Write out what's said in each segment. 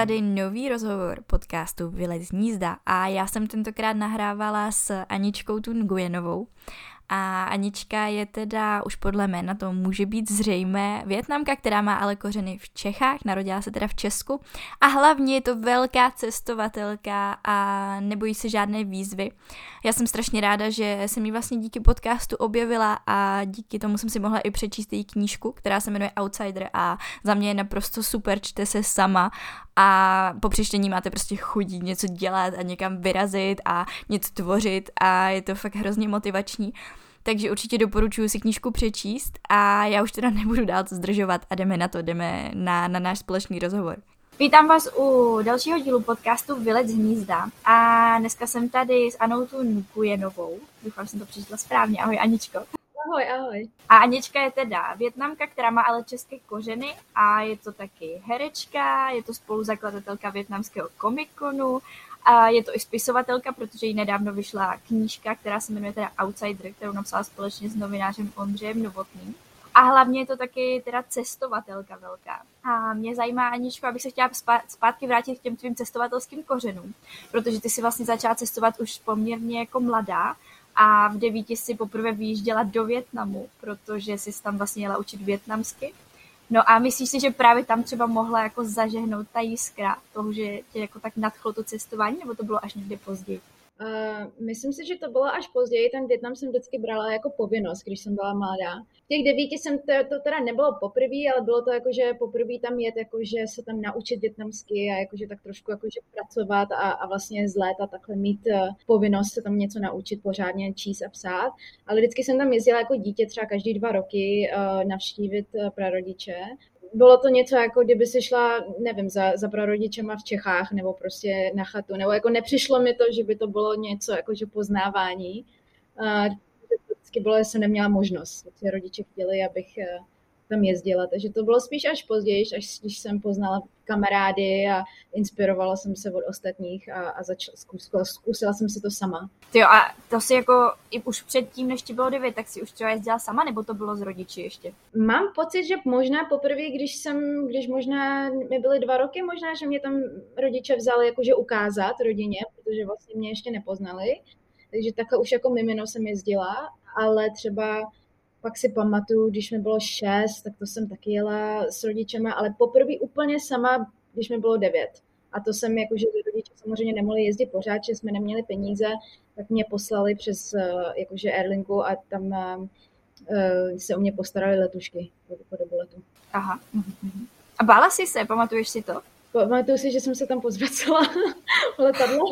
tady nový rozhovor podcastu Vylez z nízda a já jsem tentokrát nahrávala s Aničkou Tungujenovou. A Anička je teda už podle jména to může být zřejmé Větnamka, která má ale kořeny v Čechách, narodila se teda v Česku. A hlavně je to velká cestovatelka a nebojí se žádné výzvy. Já jsem strašně ráda, že jsem ji vlastně díky podcastu objevila a díky tomu jsem si mohla i přečíst její knížku, která se jmenuje Outsider a za mě je naprosto super, čte se sama a po přečtení máte prostě chudí něco dělat a někam vyrazit a něco tvořit a je to fakt hrozně motivační. Takže určitě doporučuji si knížku přečíst a já už teda nebudu dál zdržovat a jdeme na to, jdeme na, na náš společný rozhovor. Vítám vás u dalšího dílu podcastu Vylec z hnízda a dneska jsem tady s Anou Nukujenovou. Doufám, že jsem to přečetla správně. Ahoj Aničko. Ahoj, ahoj. A Anička je teda větnamka, která má ale české kořeny a je to taky herečka, je to spoluzakladatelka větnamského komikonu a je to i spisovatelka, protože jí nedávno vyšla knížka, která se jmenuje teda Outsider, kterou napsala společně s novinářem Ondřejem Novotným. A hlavně je to taky teda cestovatelka velká. A mě zajímá, Aničko, abych se chtěla zpátky vrátit k těm tvým cestovatelským kořenům, protože ty si vlastně začala cestovat už poměrně jako mladá a v devíti si poprvé vyjížděla do Větnamu, protože jsi tam vlastně jela učit větnamsky. No a myslíš si, že právě tam třeba mohla jako zažehnout ta jiskra toho, že tě jako tak nadchlo to cestování, nebo to bylo až někdy později? Uh, myslím si, že to bylo až později. Ten Větnam jsem vždycky brala jako povinnost, když jsem byla mladá. V těch devíti jsem to, to teda nebylo poprvé, ale bylo to jako, že poprvé tam jet, jakože se tam naučit větnamsky a jakože tak trošku jakože pracovat a, a vlastně z léta takhle mít uh, povinnost se tam něco naučit pořádně číst a psát. Ale vždycky jsem tam jezdila jako dítě třeba každý dva roky uh, navštívit uh, prarodiče bylo to něco, jako kdyby si šla, nevím, za, za prarodičema v Čechách nebo prostě na chatu, nebo jako nepřišlo mi to, že by to bylo něco jako že poznávání. Uh, vždycky bylo, že jsem neměla možnost. Rodiče chtěli, abych eh, tam jezdila. Takže to bylo spíš až později, až když jsem poznala kamarády a inspirovala jsem se od ostatních a, a začala, zkusila, zkusila jsem si to sama. Jo a to si jako i už předtím, než ti bylo devět, tak si už třeba jezdila sama, nebo to bylo s rodiči ještě? Mám pocit, že možná poprvé, když jsem, když možná mi byly dva roky, možná, že mě tam rodiče vzali jakože ukázat rodině, protože vlastně mě ještě nepoznali. Takže takhle už jako mimino jsem jezdila, ale třeba pak si pamatuju, když mi bylo šest, tak to jsem taky jela s rodičema, ale poprvé úplně sama, když mi bylo devět. A to jsem jakože rodiče samozřejmě nemohli jezdit pořád, že jsme neměli peníze, tak mě poslali přes eh, jakože Airlinku a tam uh, se o mě postarali letušky po dobu letu. Aha. Mhm. A bála jsi se, pamatuješ si to? Pamatuju si, že jsem se tam pozvracela letadlo.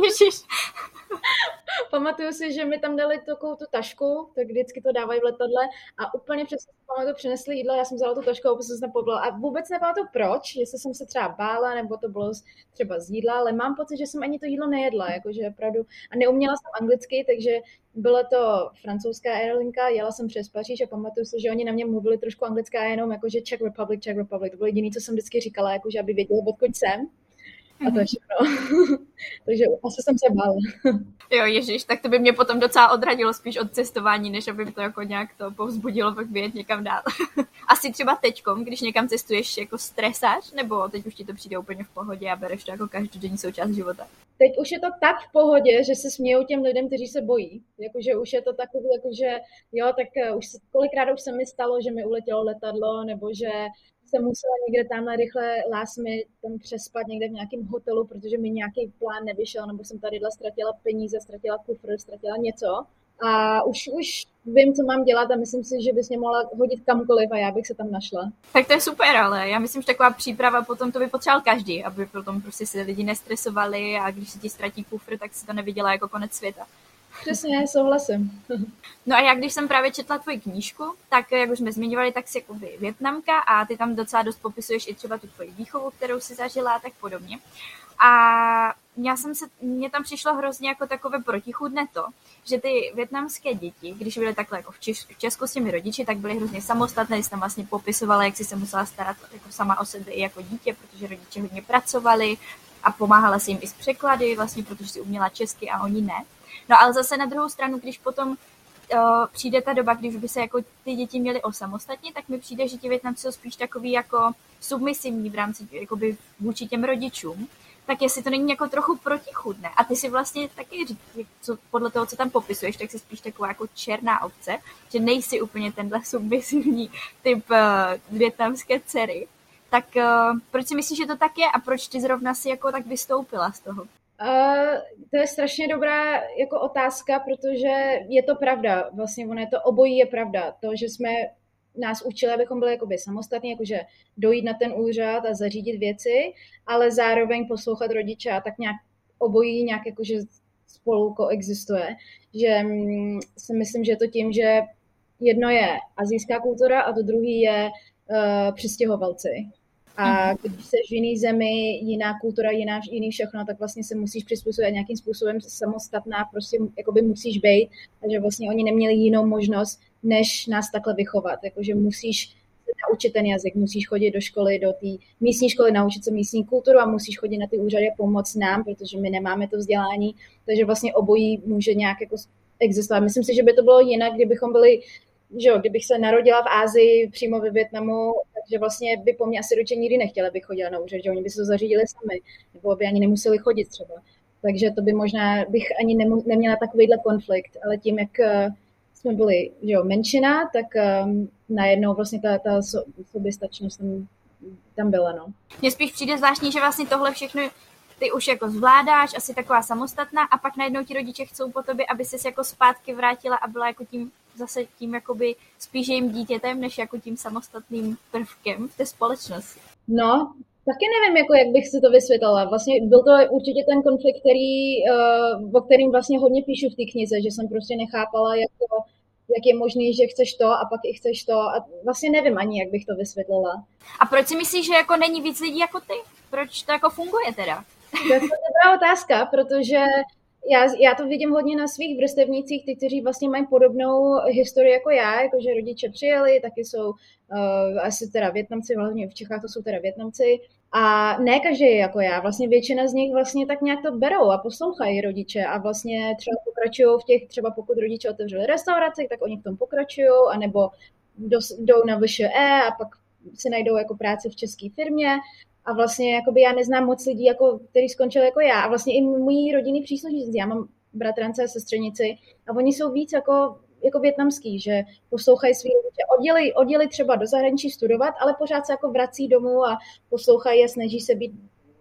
Pamatuju si, že mi tam dali takovou tu tašku, tak vždycky to dávají v letadle a úplně přesně si pamatuju, přinesli jídlo, já jsem vzala tu tašku a opět jsem se a vůbec nepamatuju proč, jestli jsem se třeba bála, nebo to bylo třeba z jídla, ale mám pocit, že jsem ani to jídlo nejedla, jakože opravdu, a neuměla jsem anglicky, takže byla to francouzská aerolinka, jela jsem přes Paříž a pamatuju si, že oni na mě mluvili trošku anglicky a jenom jakože Czech Republic, Czech Republic, to bylo jediné, co jsem vždycky říkala, jakože aby věděli, odkud jsem. A to je všechno. Takže asi jsem se bála. jo, ježiš, tak to by mě potom docela odradilo spíš od cestování, než aby to jako nějak to povzbudilo pak vyjet někam dál. asi třeba teďkom, když někam cestuješ jako stresář, nebo teď už ti to přijde úplně v pohodě a bereš to jako každodenní součást života? Teď už je to tak v pohodě, že se smějou těm lidem, kteří se bojí. Jakože už je to takový, jakože jo, tak eh, už kolikrát už se mi stalo, že mi uletělo letadlo, nebo že jsem musela někde tamhle rychle last mi tam přespat někde v nějakém hotelu, protože mi nějaký plán nevyšel, nebo jsem tady ztratila peníze, ztratila kufr, ztratila něco. A už, už vím, co mám dělat a myslím si, že bys mě mohla hodit kamkoliv a já bych se tam našla. Tak to je super, ale já myslím, že taková příprava potom to by potřeboval každý, aby potom prostě se lidi nestresovali a když se ti ztratí kufr, tak si to neviděla jako konec světa. Přesně, souhlasím. No a já když jsem právě četla tvoji knížku, tak jak už jsme zmiňovali, tak jsi jako větnamka a ty tam docela dost popisuješ i třeba tu tvoji výchovu, kterou si zažila a tak podobně. A já jsem se, mně tam přišlo hrozně jako takové protichudné to, že ty větnamské děti, když byly takhle jako v, Češ, v Česku s těmi rodiči, tak byly hrozně samostatné, jsi tam vlastně popisovala, jak si se musela starat jako sama o sebe i jako dítě, protože rodiče hodně pracovali a pomáhala si jim i s překlady, vlastně protože si uměla česky a oni ne. No ale zase na druhou stranu, když potom uh, přijde ta doba, když by se jako ty děti měly osamostatnit, tak mi přijde, že ti Větnamci jsou spíš takový jako submisivní v rámci jakoby vůči těm rodičům, tak jestli to není jako trochu protichudné. A ty si vlastně taky, co, podle toho, co tam popisuješ, tak jsi spíš taková jako černá ovce, že nejsi úplně tenhle submisivní typ uh, větnamské dcery. Tak uh, proč si myslíš, že to tak je a proč ty zrovna si jako tak vystoupila z toho? Uh, to je strašně dobrá jako otázka, protože je to pravda. Vlastně ono je to obojí je pravda. To, že jsme nás učili, abychom byli jakoby samostatní, jakože dojít na ten úřad a zařídit věci, ale zároveň poslouchat rodiče a tak nějak obojí nějak jakože spolu koexistuje. Že mm, si myslím, že je to tím, že jedno je azijská kultura a to druhý je uh, přistěhovalci. A mhm. když jsi v jiný zemi, jiná kultura, jiná, jiný všechno, tak vlastně se musíš přizpůsobit nějakým způsobem samostatná, prostě jakoby musíš být. Takže vlastně oni neměli jinou možnost, než nás takhle vychovat. Jakože musíš naučit ten jazyk, musíš chodit do školy, do té místní školy, naučit se místní kulturu a musíš chodit na ty úřady pomoct nám, protože my nemáme to vzdělání, takže vlastně obojí může nějak jako existovat. Myslím si, že by to bylo jinak, kdybychom byli že jo, kdybych se narodila v Ázii, přímo ve Větnamu, takže vlastně by po mně asi rodiče nikdy nechtěli, abych chodila na úřad, že oni by se to zařídili sami, nebo by ani nemuseli chodit třeba. Takže to by možná, bych ani nemu, neměla takovýhle konflikt, ale tím, jak eh, jsme byli že jo, menšina, tak um, najednou vlastně ta, ta soběstačnost tam, tam byla. No. Mně spíš přijde zvláštní, že vlastně tohle všechno ty už jako zvládáš, asi taková samostatná a pak najednou ti rodiče chcou po tobě, aby ses jako zpátky vrátila a byla jako tím zase tím jakoby spíš jejím dítětem, než jako tím samostatným prvkem v té společnosti. No, taky nevím, jako jak bych si to vysvětlila. Vlastně byl to určitě ten konflikt, který, uh, o kterým vlastně hodně píšu v té knize, že jsem prostě nechápala, jak, to, jak je možný, že chceš to a pak i chceš to a vlastně nevím ani, jak bych to vysvětlila. A proč si myslíš, že jako není víc lidí jako ty? Proč to jako funguje teda? To je dobrá otázka, protože já, já to vidím hodně na svých vrstevnících, ty, kteří vlastně mají podobnou historii jako já, jakože rodiče přijeli, taky jsou uh, asi teda Větnamci, hlavně v Čechách to jsou teda Větnamci. A ne každý jako já, vlastně většina z nich vlastně tak nějak to berou a poslouchají rodiče a vlastně třeba pokračují v těch, třeba pokud rodiče otevřeli restauraci, tak oni v tom pokračují, anebo jdou na VŠE a pak si najdou jako práci v české firmě a vlastně jakoby já neznám moc lidí, jako, který skončil jako já. A vlastně i můj rodinný příslušníci, já mám bratrance a sestřenici a oni jsou víc jako, jako větnamský, že poslouchají svý rodiče. Odděli, odděli třeba do zahraničí studovat, ale pořád se jako vrací domů a poslouchají a snaží se být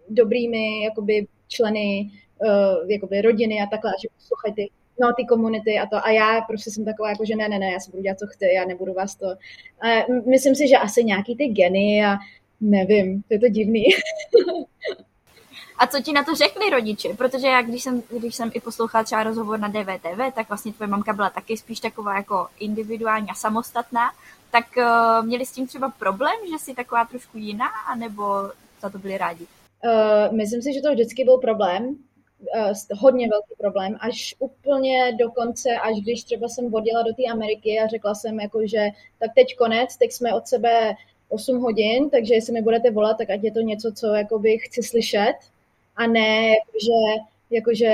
dobrými jakoby členy uh, jakoby rodiny a takhle, a že poslouchají ty no, ty komunity a to. A já prostě jsem taková, jako, že ne, ne, ne, já si budu dělat, co chci, já nebudu vás to. A myslím si, že asi nějaký ty geny a Nevím, to je to divný. A co ti na to řekli rodiče? Protože já, když jsem, když jsem i poslouchala třeba rozhovor na DVTV, tak vlastně tvoje mamka byla taky spíš taková jako individuální a samostatná. Tak uh, měli s tím třeba problém, že jsi taková trošku jiná, anebo za to byli rádi? Uh, myslím si, že to vždycky byl problém, uh, hodně velký problém, až úplně do konce, až když třeba jsem vodila do té Ameriky a řekla jsem jako, že tak teď konec, teď jsme od sebe 8 hodin, takže jestli mi budete volat, tak ať je to něco, co jakoby chci slyšet a ne jakože, jakože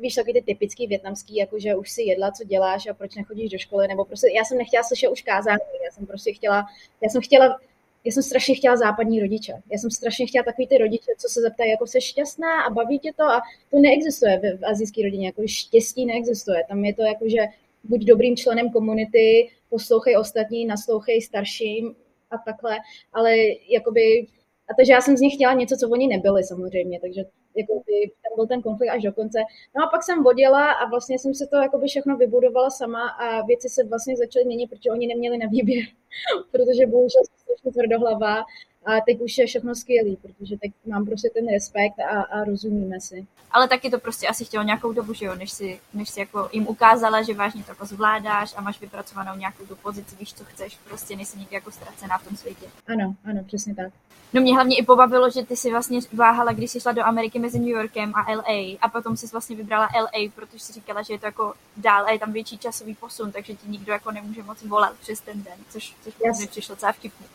víš, taky ty typický větnamský, jakože už si jedla, co děláš a proč nechodíš do školy, nebo prostě já jsem nechtěla slyšet už kázání, já jsem prostě chtěla, já jsem chtěla, já jsem strašně chtěla západní rodiče. Já jsem strašně chtěla takový ty rodiče, co se zeptají, jako jsi šťastná a baví tě to a to neexistuje v, v azijské rodině, jako štěstí neexistuje. Tam je to jako, že buď dobrým členem komunity, poslouchej ostatní, naslouchej starším, a takhle, ale jakoby, a takže já jsem z nich chtěla něco, co oni nebyli samozřejmě, takže jakoby, tam byl ten konflikt až do konce. No a pak jsem vodila a vlastně jsem se to jakoby všechno vybudovala sama a věci se vlastně začaly měnit, protože oni neměli na výběr, protože bohužel jsem strašně tvrdohlava a teď už je všechno skvělý, protože teď mám prostě ten respekt a, a rozumíme si. Ale taky to prostě asi chtělo nějakou dobu, že jo, než si, než si jako jim ukázala, že vážně to jako zvládáš a máš vypracovanou nějakou tu pozici, víš, co chceš, prostě nejsi nikdy jako ztracená v tom světě. Ano, ano, přesně tak. No mě hlavně i pobavilo, že ty si vlastně váhala, když jsi šla do Ameriky mezi New Yorkem a LA a potom si vlastně vybrala LA, protože si říkala, že je to jako dál a je tam větší časový posun, takže ti nikdo jako nemůže moc volat přes ten den, což, což yes. mi přišlo celá vtipný.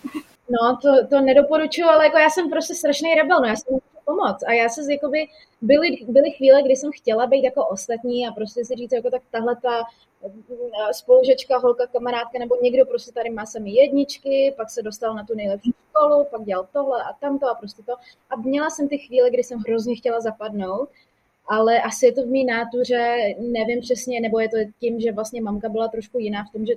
No, to, to nedoporučuju, ale jako já jsem prostě strašný rebel, no já jsem pomoct. A já se jakoby, byly, byly chvíle, kdy jsem chtěla být jako ostatní a prostě si říct, jako tak tahle ta eh, spolužečka, holka, kamarádka nebo někdo prostě tady má sami jedničky, pak se dostal na tu nejlepší školu, pak dělal tohle a tamto a prostě to. A měla jsem ty chvíle, kdy jsem hrozně chtěla zapadnout, ale asi je to v mý nátuře, nevím přesně, nebo je to tím, že vlastně mamka byla trošku jiná v tom, že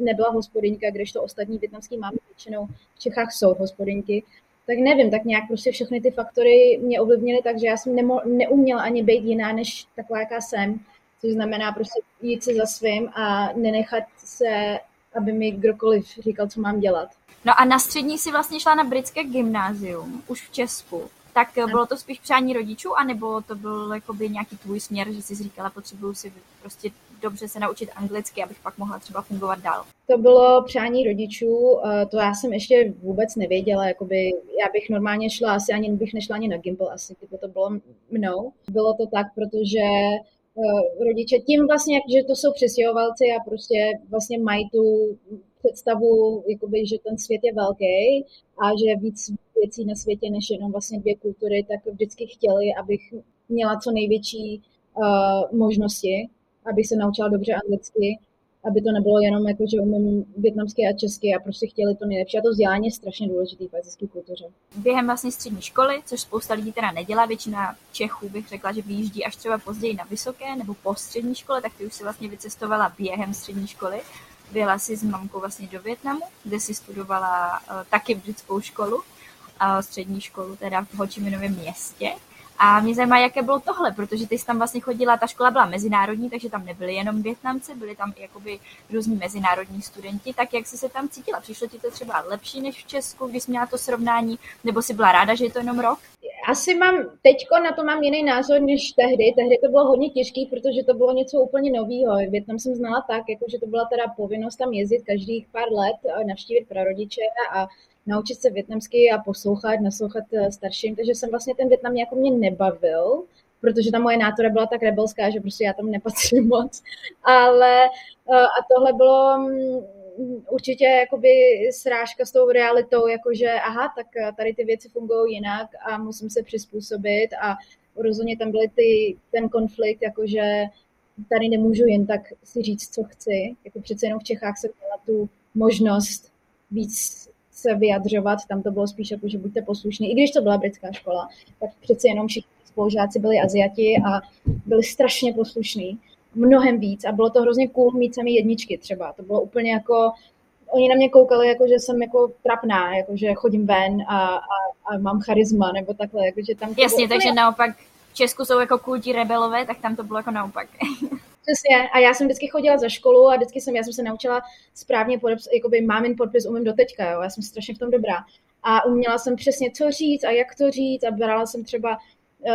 nebyla hospodyňka, když to ostatní větnamský máme většinou v Čechách jsou hospodyňky, tak nevím, tak nějak prostě všechny ty faktory mě ovlivnily tak, že já jsem nemo, neuměla ani být jiná, než taková, jaká jsem, což znamená prostě jít se za svým a nenechat se, aby mi kdokoliv říkal, co mám dělat. No a na střední si vlastně šla na britské gymnázium, už v Česku. Tak bylo to spíš přání rodičů, anebo to byl jakoby nějaký tvůj směr, že jsi říkala, potřebuju si prostě dobře se naučit anglicky, abych pak mohla třeba fungovat dál? To bylo přání rodičů, to já jsem ještě vůbec nevěděla, jakoby já bych normálně šla, asi ani bych nešla ani na Gimbal, asi kdyby to bylo mnou. Bylo to tak, protože e, rodiče tím vlastně, že to jsou přestěhovalci a prostě vlastně mají tu představu, jakoby, že ten svět je velký a že víc věcí na světě než jenom vlastně dvě kultury, tak vždycky chtěli, abych měla co největší uh, možnosti abych se naučila dobře anglicky, aby to nebylo jenom jako, že umím větnamsky a česky a prostě chtěli to nejlepší. A to vzdělání je strašně důležité v azijské kultuře. Během vlastně střední školy, což spousta lidí teda nedělá, většina Čechů bych řekla, že vyjíždí až třeba později na vysoké nebo po střední škole, tak ty už si vlastně vycestovala během střední školy. Byla si s mamkou vlastně do Větnamu, kde si studovala uh, taky britskou školu, střední školu teda v Hočiminovém městě. A mě zajímá, jaké bylo tohle, protože ty jsi tam vlastně chodila, ta škola byla mezinárodní, takže tam nebyli jenom Větnamci, byli tam i jakoby různí mezinárodní studenti, tak jak jsi se tam cítila? Přišlo ti to třeba lepší než v Česku, když jsi měla to srovnání, nebo jsi byla ráda, že je to jenom rok? Asi mám, teďko na to mám jiný názor než tehdy. Tehdy to bylo hodně těžký, protože to bylo něco úplně nového. Větnam jsem znala tak, jako že to byla teda povinnost tam jezdit každých pár let, navštívit prarodiče a naučit se větnamsky a poslouchat, naslouchat eh, starším, takže jsem vlastně ten Větnam jako mě nebavil, protože ta moje nátora byla tak rebelská, že prostě já tam nepatřím moc. Ale eh, a tohle bylo mm, určitě jakoby srážka s tou realitou, jakože aha, tak eh, tady ty věci fungují jinak a musím se přizpůsobit a rozhodně tam byly ty, ten konflikt, jakože tady nemůžu jen tak si říct, co chci. Jako přece jenom v Čechách jsem měla tu možnost víc se vyjadřovat, tam to bylo spíš jako, že buďte poslušní, i když to byla britská škola, tak přeci jenom všichni spolužáci byli Aziati a byli strašně poslušní, mnohem víc. A bylo to hrozně cool mít sami jedničky třeba, to bylo úplně jako, oni na mě koukali, jako, že jsem jako trapná, jako, že chodím ven a, a, a mám charisma, nebo takhle, jako, že tam... Jasně, takže naopak v Česku jsou jako kulti rebelové, tak tam to bylo jako naopak. Přesně. A já jsem vždycky chodila za školu a vždycky jsem, já jsem se naučila správně podepsat, jakoby mámin podpis umím do teďka, jo. Já jsem strašně v tom dobrá. A uměla jsem přesně, co říct a jak to říct a brala jsem třeba uh,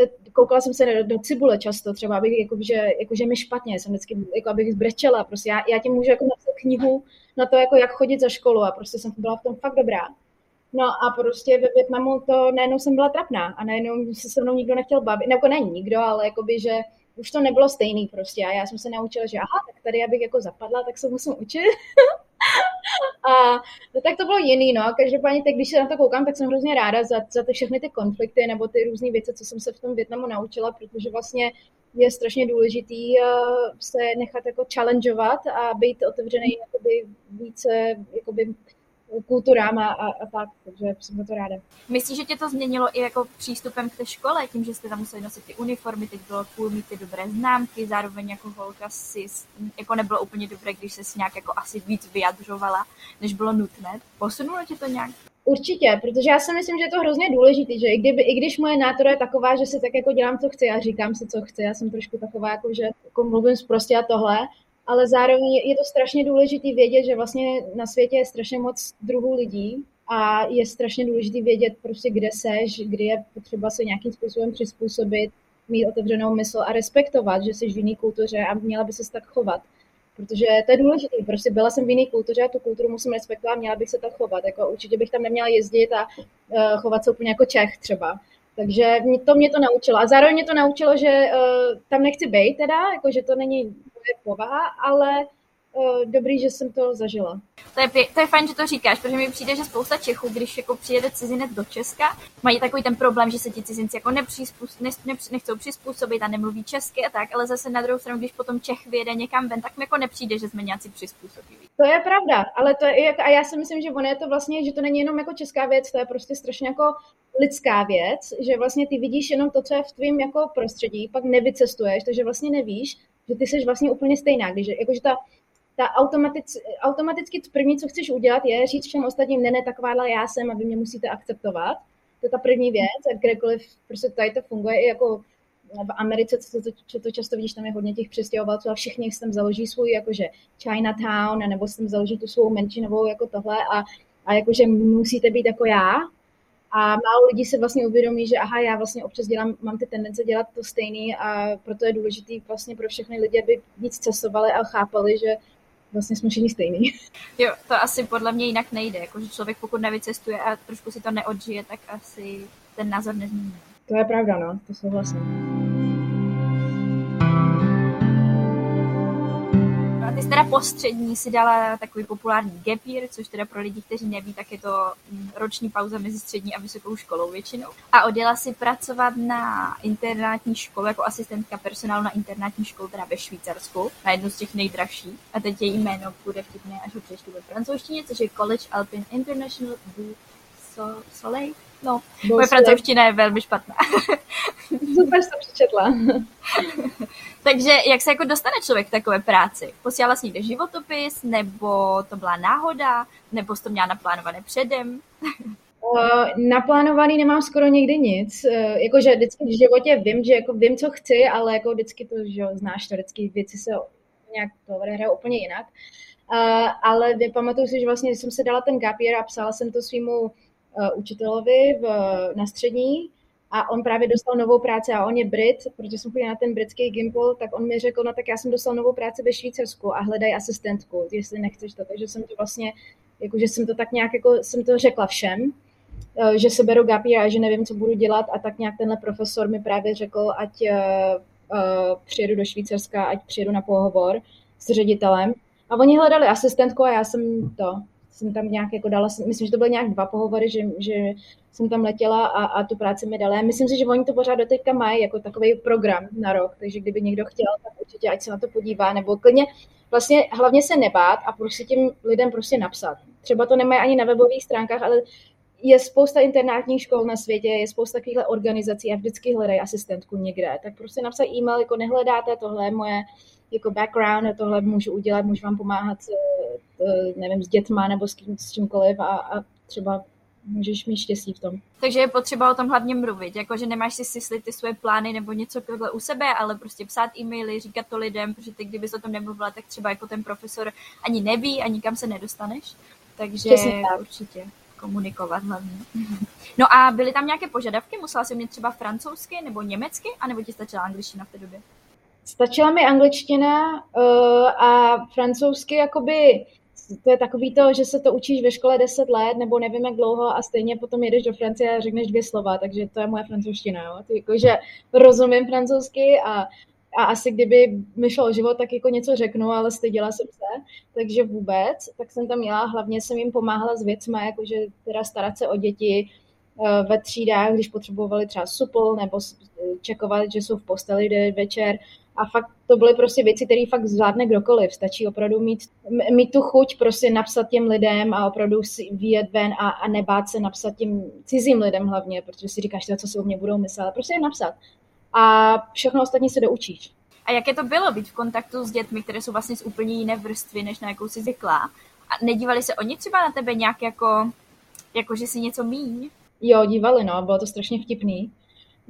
uh, koukala jsem se do, do cibule často, třeba, abych, jakože, jakože mi špatně, jsem vždycky, jako abych zbrečela, prostě já, já ti můžu jako napsat knihu na to, jako jak chodit za školu a prostě jsem byla v tom fakt dobrá. No a prostě ve Větnamu to najednou jsem byla trapná a najednou se se mnou nikdo nechtěl bavit, nebo ne nikdo, ale jakoby, že už to nebylo stejný prostě a já jsem se naučila, že aha, tak tady abych jako zapadla, tak se musím učit. a no, tak to bylo jiný, no. Každopádně teď, když se na to koukám, tak jsem hrozně ráda za, za ty všechny ty konflikty nebo ty různé věci, co jsem se v tom Větnamu naučila, protože vlastně je strašně důležitý uh, se nechat jako challengeovat a být otevřený jakoby více jakoby kulturám a, a, tak, takže jsem za to ráda. Myslíš, že tě to změnilo i jako přístupem k té škole, tím, že jste tam museli nosit ty uniformy, teď bylo cool mít ty dobré známky, zároveň jako holka si, jako nebylo úplně dobré, když se nějak jako asi víc vyjadřovala, než bylo nutné. Posunulo tě to nějak? Určitě, protože já si myslím, že je to hrozně důležité, že i, kdyby, i když moje nátora je taková, že si tak jako dělám, co chci a říkám si, co chci, já jsem trošku taková, jako, že jako mluvím zprostě a tohle, ale zároveň je to strašně důležité vědět, že vlastně na světě je strašně moc druhů lidí a je strašně důležité vědět prostě, kde seš, kdy je potřeba se nějakým způsobem přizpůsobit, mít otevřenou mysl a respektovat, že jsi v jiné kultuře a měla by se tak chovat. Protože to je důležité. Prostě byla jsem v jiné kultuře a tu kulturu musím respektovat, měla bych se tak chovat. Jako určitě bych tam neměla jezdit a uh, chovat se úplně jako Čech třeba. Takže mě to mě to naučilo. A zároveň mě to naučilo, že uh, tam nechci být teda, jako že to není moje povaha, ale uh, dobrý, že jsem to zažila. To je, to je fajn, že to říkáš, protože mi přijde, že spousta Čechů, když jako přijede cizinec do Česka, mají takový ten problém, že se ti cizinci jako nepřizpůsob, ne, ne, nechcou přizpůsobit a nemluví česky a tak, ale zase na druhou stranu, když potom Čech vyjede někam ven, tak mi jako nepřijde, že jsme nějací přizpůsobiví. To je pravda, ale to je, a já si myslím, že ono je to vlastně, že to není jenom jako česká věc, to je prostě strašně jako lidská věc, že vlastně ty vidíš jenom to, co je v tvém jako prostředí, pak nevycestuješ, takže vlastně nevíš, že ty jsi vlastně úplně stejná, když jakože ta ta automatic, automaticky první, co chceš udělat, je říct všem ostatním, ne, ne, takováhle já jsem a vy mě musíte akceptovat. To je ta první věc a kdekoliv prostě tady to funguje i jako v Americe, co to, co to často vidíš, tam je hodně těch přestěhovalců a všichni tam založí svůj jakože Chinatown, nebo si tam založí tu svou menšinovou jako tohle a, a jakože musíte být jako já. A málo lidí se vlastně uvědomí, že aha, já vlastně občas dělám, mám ty tendence dělat to stejný a proto je důležitý vlastně pro všechny lidi, aby víc cestovali a chápali, že vlastně jsme všichni stejný. Jo, to asi podle mě jinak nejde, jakože člověk pokud nevycestuje a trošku si to neodžije, tak asi ten názor nezmění. To je pravda, no, to souhlasím. Ty jsi teda postřední si dala takový populární gap year, což teda pro lidi, kteří neví, tak je to mm, roční pauza mezi střední a vysokou školou většinou. A odjela si pracovat na internátní školu jako asistentka personálu na internátní školu teda ve Švýcarsku, na jednu z těch nejdražších. A teď její jméno bude vtipné, až ho přečtu ve francouzštině, což je College Alpine International du Soleil. No, moje francouzština je velmi špatná. Super, jsem přečetla. Takže jak se jako dostane člověk k takové práci? Posílala jsi někde životopis, nebo to byla náhoda, nebo jsi to měla naplánované předem? Uh, naplánovaný nemám skoro nikdy nic. Uh, jakože vždycky v životě vím, že jako vím, co chci, ale jako vždycky to, že znáš, to vždycky věci se nějak to hrajou úplně jinak. Uh, ale pamatuju si, že vlastně jsem se dala ten gap year a psala jsem to svýmu učitelovi v, na střední, a on právě dostal novou práci a on je Brit, protože jsem chodila na ten britský gimbal, tak on mi řekl, no tak já jsem dostal novou práci ve Švýcarsku a hledaj asistentku, jestli nechceš to. Takže jsem to vlastně, jakože jsem to tak nějak, jako jsem to řekla všem, eh, že se beru gapi a že nevím, co budu dělat a tak nějak tenhle profesor mi právě řekl, ať uh, uh, přijedu do Švýcarska, ať přijedu na pohovor s ředitelem. A oni hledali asistentku a já jsem to, jsem tam nějak jako dala, myslím, že to byly nějak dva pohovory, že, že jsem tam letěla a, a tu práci mi dala. Myslím si, že oni to pořád do teďka mají jako takový program na rok, takže kdyby někdo chtěl, tak určitě ať se na to podívá, nebo klidně vlastně hlavně se nebát a prostě těm lidem prostě napsat. Třeba to nemají ani na webových stránkách, ale je spousta internátních škol na světě, je spousta takovýchhle organizací a vždycky hledají asistentku někde. Tak prostě napsat e-mail, jako nehledáte, tohle je moje jako background tohle můžu udělat, můžu vám pomáhat, nevím, s dětma nebo s, kým, s čímkoliv a, a třeba můžeš mít štěstí v tom. Takže je potřeba o tom hlavně mluvit, jakože nemáš si syslit ty svoje plány nebo něco takhle u sebe, ale prostě psát e-maily, říkat to lidem, protože ty kdybys o tom nemluvila, tak třeba jako ten profesor ani neví a nikam se nedostaneš. Takže určitě komunikovat hlavně. No a byly tam nějaké požadavky? Musela jsi mít třeba francouzsky nebo německy, anebo ti stačila angličtina v té době? Stačila mi angličtina uh, a francouzsky jakoby to je takový to, že se to učíš ve škole 10 let, nebo nevím jak dlouho a stejně potom jedeš do Francie a řekneš dvě slova, takže to je moje francouzština, jo. Ty, jako, že rozumím francouzsky a, a asi kdyby mi šlo o život, tak jako něco řeknu, ale styděla jsem se, takže vůbec, tak jsem tam měla, hlavně jsem jim pomáhala s věcmi, jakože teda starat se o děti, eh, ve třídách, když potřebovali třeba supl nebo čekovat, že jsou v posteli večer, a fakt to byly prostě věci, které fakt zvládne kdokoliv. Stačí opravdu mít, mít tu chuť prostě napsat těm lidem a opravdu si vyjet ven a, a nebát se napsat těm cizím lidem hlavně, protože si říkáš, co si o mě budou myslet, ale prostě je napsat. A všechno ostatní se doučíš. A jaké to bylo být v kontaktu s dětmi, které jsou vlastně z úplně jiné vrstvy, než na jakou jsi zvyklá? A nedívali se oni třeba na tebe nějak jako, jako že si něco míň? Jo, dívali, no, bylo to strašně vtipný.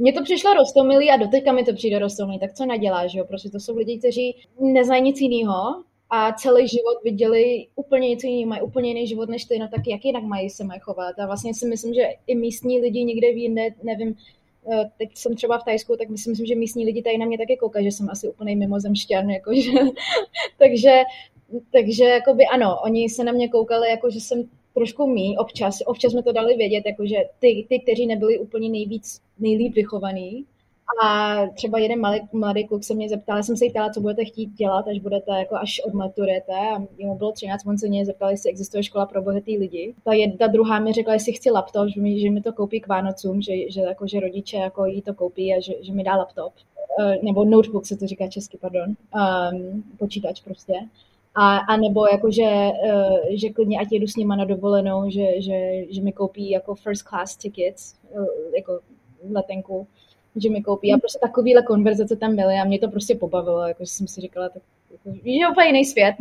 Mně to přišlo rostomilý a doteďka mi to přijde rostomilý, tak co naděláš, jo? Prostě to jsou lidi, kteří neznají nic jiného a celý život viděli úplně něco jiného, mají úplně jiný život než ty, no tak jak jinak mají se mají chovat. A vlastně si myslím, že i místní lidi někde v jinde, nevím, eh, teď jsem třeba v Tajsku, tak myslím, že místní lidi tady na mě taky koukají, že jsem asi úplně mimozemšťan, jakože, takže, takže jakoby ano, oni se na mě koukali, jako že jsem trošku mý, občas, občas jsme to dali vědět, jakože ty, ty, kteří nebyli úplně nejvíc, nejlíp vychovaný, A třeba jeden malý, mladý kluk se mě zeptal, jsem se ptala, co budete chtít dělat, až budete jako až odmaturujete. A mu bylo 13, on se mě zeptal, jestli existuje škola pro bohatý lidi. Ta, jedna, druhá mi řekla, jestli chci laptop, že mi, že mi to koupí k Vánocům, že, že, jako, že rodiče jako jí to koupí a že, že mi dá laptop. Uh, nebo notebook se to říká česky, pardon. Um, počítač prostě. A, a nebo jako, že, uh, že klidně ať jedu s nima na dovolenou, že, že, že mi koupí jako first class tickets, uh, jako letenku že mi koupí. A prostě takovýhle konverzace tam byly a mě to prostě pobavilo, jako jsem si říkala, tak jako, je úplně jiný svět.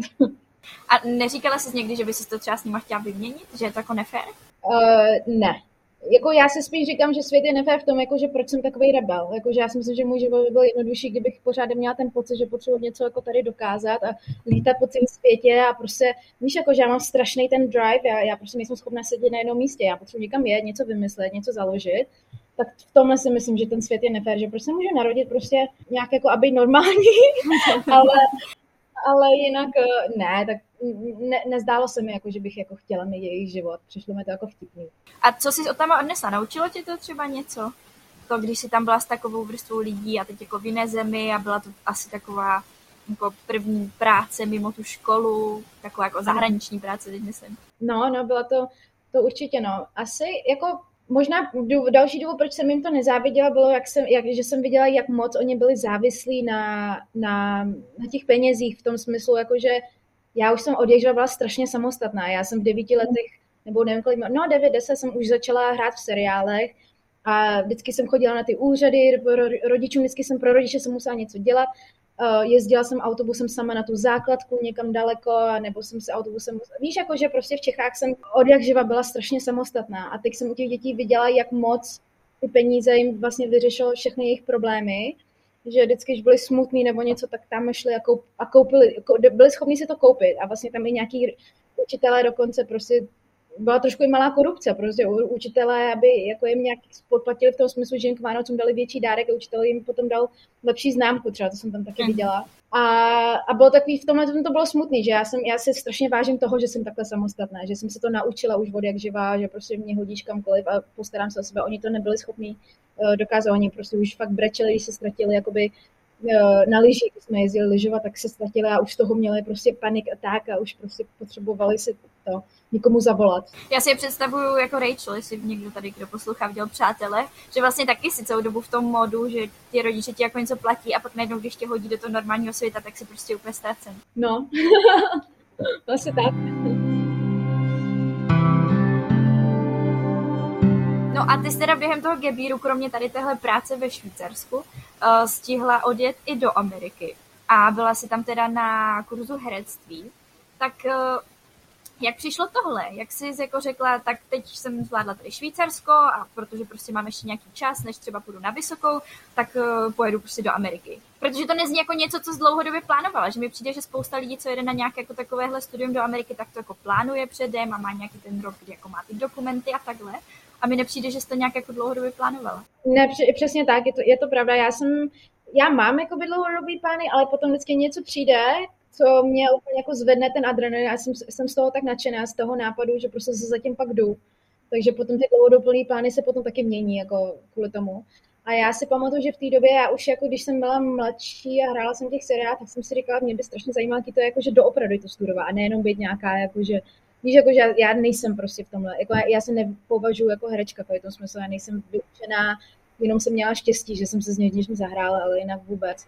A neříkala jsi někdy, že by si to třeba s nima chtěla vyměnit, že je to jako nefér? Uh, ne. Jako já se spíš říkám, že svět je nefér v tom, jako, že proč jsem takový rebel. Jako, že já si myslím, že můj život by byl jednodušší, kdybych pořád měla ten pocit, že potřebuji něco jako tady dokázat a lítat po celém světě a prostě, víš, jako, že já mám strašný ten drive, já, já prostě nejsem schopna sedět na jednom místě, já potřebuji někam jet, něco vymyslet, něco založit tak v tomhle si myslím, že ten svět je nefér, že prostě může narodit prostě nějak jako, aby normální, ale, ale jinak eh, ne, tak ne, nezdálo se mi, jako, že bych jako chtěla mít jejich život. Přišlo mi to jako vtipný. A co jsi od tam odnesla? Naučilo tě to třeba něco? To, když jsi tam byla s takovou vrstvou lidí a teď jako v jiné zemi a byla to asi taková jako první práce mimo tu školu, taková jako zahraniční práce, teď myslím. No, no, byla to, to určitě, no. Asi jako možná další důvod, proč jsem jim to nezáviděla, bylo, jak jsem, jak, že jsem viděla, jak moc oni byli závislí na, na, na těch penězích, v tom smyslu, jakože já už jsem od byla strašně samostatná. Já jsem v devíti letech, nebo nevím kolik, no devět, deset jsem už začala hrát v seriálech a vždycky jsem chodila na ty úřady, rodičům vždycky jsem pro rodiče jsem musela něco dělat jezdila jsem autobusem sama na tu základku někam daleko, nebo jsem se autobusem... Víš, jako že prostě v Čechách jsem od jak živa byla strašně samostatná a teď jsem u těch dětí viděla, jak moc ty peníze jim vlastně vyřešilo všechny jejich problémy, že vždycky, když byli smutní nebo něco, tak tam šli a, koup, a koupili, byli schopni si to koupit a vlastně tam i nějaký učitelé dokonce prostě byla trošku i malá korupce, prostě učitelé, aby jako jim nějak podplatili v tom smyslu, že jim k Vánocům dali větší dárek a učitel jim potom dal lepší známku, třeba to jsem tam taky mhm. viděla. A, a bylo takový, v tomhle to bylo smutný, že já, jsem, já si strašně vážím toho, že jsem takhle samostatná, že jsem se to naučila už od jak živá, že prostě mě hodíš kamkoliv a postarám se o sebe. Oni to nebyli schopni uh, dokázat, oni prostě už fakt brečeli, když se ztratili jakoby na lyži, když jsme jezdili lyžovat, tak se ztratili a už z toho měli prostě panik a tak a už prostě potřebovali si to někomu zavolat. Já si je představuju jako Rachel, jestli někdo tady, kdo poslouchá, viděl přátele, že vlastně taky si celou dobu v tom modu, že ti rodiče ti jako něco platí a pak najednou, když tě hodí do toho normálního světa, tak si prostě úplně ztracen. No, asi tak. No a ty jsi teda během toho gebíru, kromě tady téhle práce ve Švýcarsku, uh, stihla odjet i do Ameriky. A byla si tam teda na kurzu herectví. Tak uh, jak přišlo tohle? Jak jsi jako řekla, tak teď jsem zvládla tady Švýcarsko a protože prostě mám ještě nějaký čas, než třeba půjdu na vysokou, tak uh, pojedu prostě do Ameriky. Protože to nezní jako něco, co z dlouhodobě plánovala, že mi přijde, že spousta lidí, co jede na nějaké jako takovéhle studium do Ameriky, tak to jako plánuje předem a má nějaký ten rok, kdy jako má ty dokumenty a takhle. A mi nepřijde, že jsi to nějak jako dlouhodobě plánovala. Ne, přesně tak, je to, je to pravda. Já jsem, já mám jako dlouhodobý plány, ale potom vždycky něco přijde, co mě úplně jako zvedne ten adrenalin. Já jsem, jsem z toho tak nadšená, z toho nápadu, že prostě se zatím pak jdu. Takže potom ty dlouhodoplný plány se potom taky mění, jako kvůli tomu. A já si pamatuju, že v té době, já už jako když jsem byla mladší a hrála jsem těch seriálů, tak jsem si říkala, mě by strašně zajímalo, to je, jako, že doopravdy to studovat a nejenom být nějaká, jako, že víš, jako, že já, nejsem prostě v tomhle, jako, já, já se nepovažuji jako herečka v tom smyslu, já nejsem vyučená, jenom jsem měla štěstí, že jsem se s někým zahrála, ale jinak vůbec.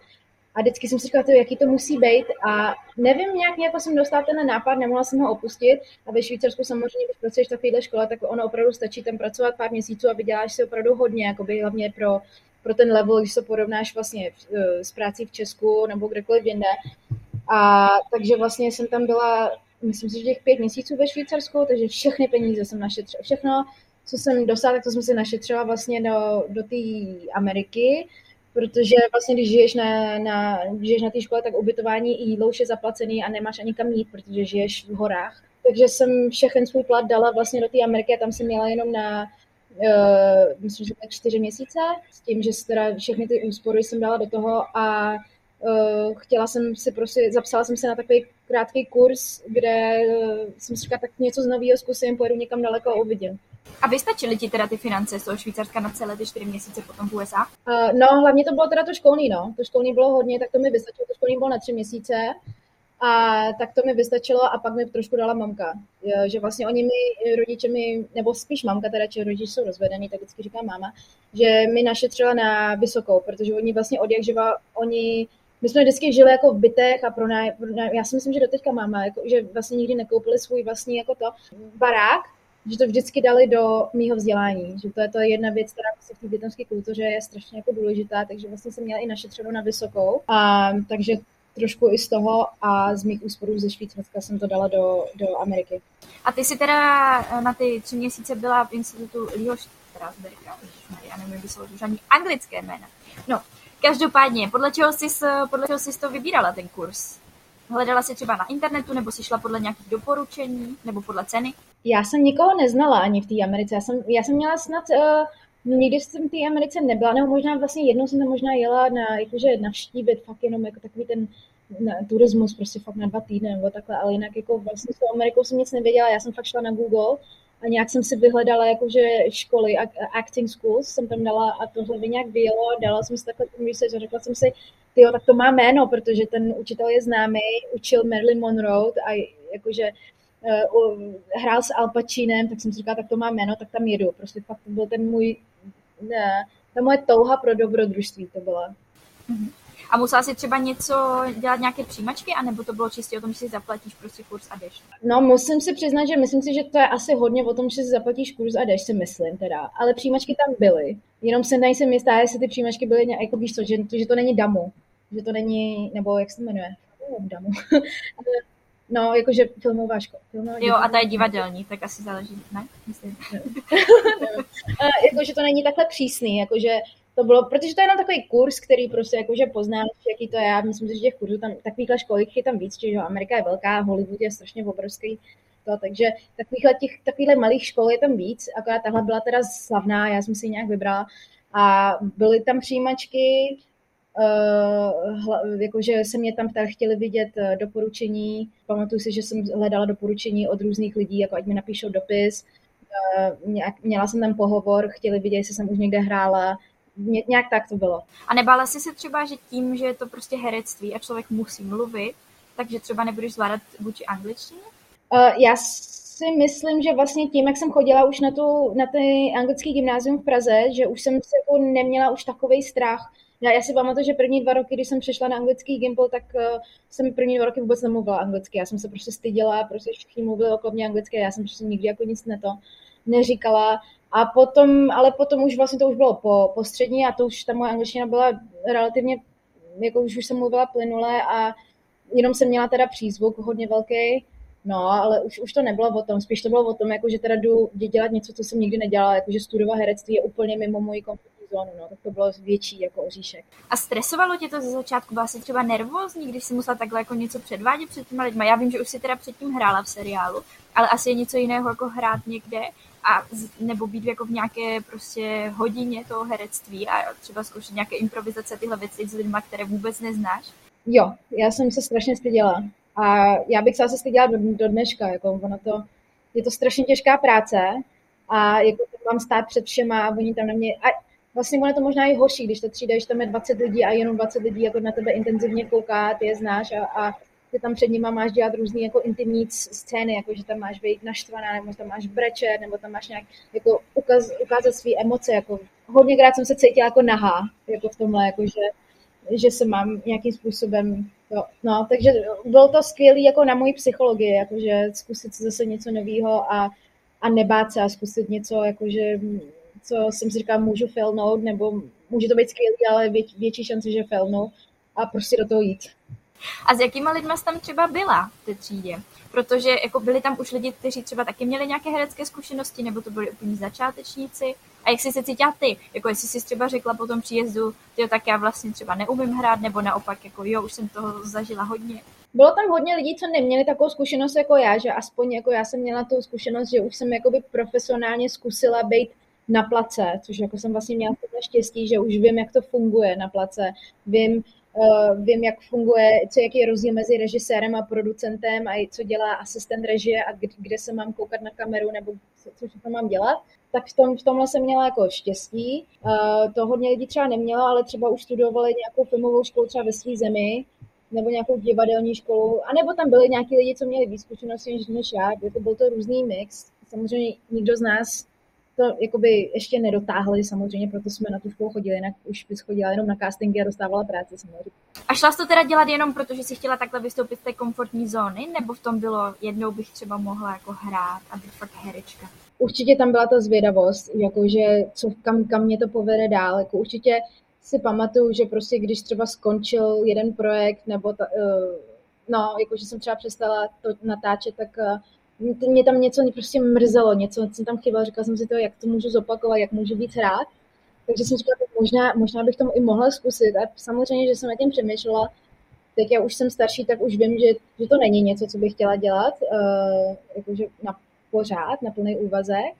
A vždycky jsem si říkala, jaký to musí být. A nevím, nějak jako jsem dostala ten nápad, nemohla jsem ho opustit. A ve Švýcarsku samozřejmě, když pracuješ v takovéhle škole, tak ono opravdu stačí tam pracovat pár měsíců a vyděláš si opravdu hodně, jakoby hlavně pro, pro ten level, když se porovnáš vlastně s prací v Česku nebo kdekoliv jinde. A takže vlastně jsem tam byla, myslím si, že těch pět měsíců ve Švýcarsku, takže všechny peníze jsem našetřila. Všechno, co jsem dostala, tak to jsem si našetřila vlastně do, do té Ameriky protože vlastně, když žiješ na, na, když žiješ na té škole, tak ubytování i jídlo už je zaplacený a nemáš ani kam jít, protože žiješ v horách. Takže jsem všechen svůj plat dala vlastně do té Ameriky a tam jsem měla jenom na, uh, myslím, že tak čtyři měsíce, s tím, že teda všechny ty úspory jsem dala do toho a uh, chtěla jsem si prostě, zapsala jsem se na takový krátký kurz, kde uh, jsem si říkala, tak něco z nového zkusím, pojedu někam daleko a uvidím. A vystačily ti teda ty finance z toho Švýcarska na celé ty čtyři měsíce potom v USA? Uh, no, hlavně to bylo teda to školní, no. To školní bylo hodně, tak to mi vystačilo. To školní bylo na tři měsíce. A tak to mi vystačilo a pak mi trošku dala mamka. Že vlastně oni mi, rodiče mi, nebo spíš mamka, teda, či rodiče jsou rozvedený, tak vždycky říká máma, že mi našetřila na vysokou, protože oni vlastně od jak živa, oni my jsme vždycky žili jako v bytech a pro náj, já si myslím, že doteďka máma, jako, že vlastně nikdy nekoupili svůj vlastní jako to barák, že to vždycky dali do mýho vzdělání, že to je to jedna věc, která v té bytomské kultuře je strašně jako důležitá, takže vlastně jsem měla i našetřenou na vysokou, a, takže trošku i z toho a z mých úsporů ze Švýcarska jsem to dala do, do Ameriky. A ty jsi teda na ty tři měsíce byla v institutu Leo Strasberga, já nevím, jak jsou ani anglické jména. No, každopádně, podle čeho jsi, podle čeho jsi to vybírala, ten kurz? Hledala jsi třeba na internetu, nebo jsi šla podle nějakých doporučení, nebo podle ceny? Já jsem nikoho neznala ani v té Americe. Já jsem, já jsem měla snad, uh, nikdy jsem v té Americe nebyla, nebo možná vlastně jednou jsem tam možná jela na, jakože navštívit fakt jenom jako takový ten na, turismus prostě fakt na dva týdny nebo takhle, ale jinak jako vlastně s tou Amerikou jsem nic nevěděla, já jsem fakt šla na Google a nějak jsem si vyhledala jakože školy, acting schools jsem tam dala a tohle by nějak vyjelo, dala jsem si takhle ten research a řekla jsem si, jo, tak to má jméno, protože ten učitel je známý, učil Marilyn Monroe a jakože uh, hrál s Al Pacinem, tak jsem si říkala, tak to má jméno, tak tam jedu. Prostě fakt to byl ten můj, ne, ta moje touha pro dobrodružství to byla. Mm-hmm. A musela si třeba něco dělat nějaké přijímačky, anebo to bylo čistě o tom, že si zaplatíš prostě kurz a jdeš? No, musím si přiznat, že myslím si, že to je asi hodně o tom, že si zaplatíš kurz a jdeš, si myslím teda. Ale přijímačky tam byly. Jenom se nejsem jistá, jestli ty přijímačky byly nějak, jako víš co, že, že to není damu. Že to není, nebo jak se to jmenuje? damu. No, jakože filmová škola. Filmová jo, a ta je divadelní, tak asi záleží, ne? Myslím. jakože to není takhle přísný, jakože to bylo, protože to je jenom takový kurz, který prostě jakože poznáš, jaký to je. Já myslím si, že těch kurzů tam, takovýchhle školy je tam víc, že Amerika je velká, Hollywood je strašně obrovský, to, takže takovýchhle, těch, takovýchhle malých škol je tam víc, akorát tahle byla teda slavná, já jsem si ji nějak vybrala. A byly tam přijímačky, uh, jakože se mě tam chtěli vidět uh, doporučení, pamatuju si, že jsem hledala doporučení od různých lidí, jako ať mi napíšou dopis, uh, měla jsem tam pohovor, chtěli vidět, jestli jsem už někde hrála, Ně, nějak tak to bylo. A nebála jsi se třeba, že tím, že je to prostě herectví a člověk musí mluvit, takže třeba nebudeš zvládat vůči angličtině? Uh, já si myslím, že vlastně tím, jak jsem chodila už na, tu, na ty anglický gymnázium v Praze, že už jsem se jako neměla už takový strach. Já, já si pamatuju, že první dva roky, když jsem přešla na anglický gimpl, tak uh, jsem první dva roky vůbec nemluvila anglicky. Já jsem se prostě styděla, prostě všichni mluvili okolo mě anglicky, já jsem prostě nikdy jako nic neto neříkala. A potom, ale potom už vlastně to už bylo po, po střední a to už ta moje angličtina byla relativně, jako už, už jsem mluvila plynule a jenom jsem měla teda přízvuk hodně velký, no, ale už, už to nebylo o tom, spíš to bylo o tom, jako, že teda jdu dělat něco, co jsem nikdy nedělala, jako, že studovat herectví je úplně mimo moji komfortní zónu, no, tak to bylo větší jako oříšek. A stresovalo tě to ze začátku? Byla jsi třeba nervózní, když jsi musela takhle jako něco předvádět před těma lidma? Já vím, že už si teda předtím hrála v seriálu, ale asi je něco jiného jako hrát někde a nebo být jako v nějaké prostě hodině toho herectví a třeba zkoušet nějaké improvizace, tyhle věci s lidmi, které vůbec neznáš? Jo, já jsem se strašně styděla. A já bych se asi styděla do, do dneška, jako ono to, je to strašně těžká práce a jako mám stát před všema a oni tam na mě, a vlastně ono je to možná i horší, když to třída, když tam je 20 lidí a jenom 20 lidí jako na tebe intenzivně kouká, ty je znáš a, a ty tam před nima máš dělat různé jako intimní scény, jako že tam máš být naštvaná, nebo tam máš brečet, nebo tam máš nějak jako ukaz, ukázat své emoce. Jako hodněkrát jsem se cítila jako nahá, jako v tomhle, jako že, že se mám nějakým způsobem Jo, no, takže bylo to skvělé jako na moji psychologii, jakože zkusit zase něco nového a, a nebát se a zkusit něco, jakože co jsem si říkala, můžu filmout, nebo může to být skvělý, ale vě, větší šance, že filmu a prostě do toho jít. A s jakýma lidma jsi tam třeba byla v té třídě? Protože jako byli tam už lidi, kteří třeba taky měli nějaké herecké zkušenosti, nebo to byli úplně začátečníci. A jak jsi se cítila ty? Jako jestli jsi třeba řekla po tom příjezdu, jo, tak já vlastně třeba neumím hrát, nebo naopak, jako jo, už jsem toho zažila hodně. Bylo tam hodně lidí, co neměli takovou zkušenost jako já, že aspoň jako já jsem měla tu zkušenost, že už jsem jakoby profesionálně zkusila být na place, což jako jsem vlastně měla to štěstí, že už vím, jak to funguje na place. Vím, Uh, vím, jak funguje, co, jaký je rozdíl mezi režisérem a producentem a co dělá asistent režie a kde, kde se mám koukat na kameru nebo co, co všechno mám dělat. Tak v, tom, v tomhle jsem měla jako štěstí. Uh, to hodně lidí třeba nemělo, ale třeba už studovali nějakou filmovou školu třeba ve své zemi nebo nějakou divadelní školu, anebo tam byli nějaký lidi, co měli víc zkušeností než, já, jako byl to různý mix. Samozřejmě nikdo z nás to jakoby ještě nedotáhli samozřejmě, proto jsme na tu školu chodili, jinak už bys chodila jenom na castingy a dostávala práci samozřejmě. A šla jsi to teda dělat jenom proto, že jsi chtěla takhle vystoupit z té komfortní zóny, nebo v tom bylo, jednou bych třeba mohla jako hrát a být fakt herečka? Určitě tam byla ta zvědavost, jakože co, kam, kam mě to povede dál, jako určitě si pamatuju, že prostě když třeba skončil jeden projekt, nebo ta, uh, no, jakože jsem třeba přestala to natáčet, tak uh, mě tam něco prostě mrzelo, něco jsem tam chyběla, říkala jsem si to, jak to můžu zopakovat, jak můžu víc hrát. Takže jsem říkala, tak možná, možná bych tomu i mohla zkusit. A samozřejmě, že jsem na tím přemýšlela, tak já už jsem starší, tak už vím, že, že to není něco, co bych chtěla dělat, uh, jakože na pořád, na plný úvazek,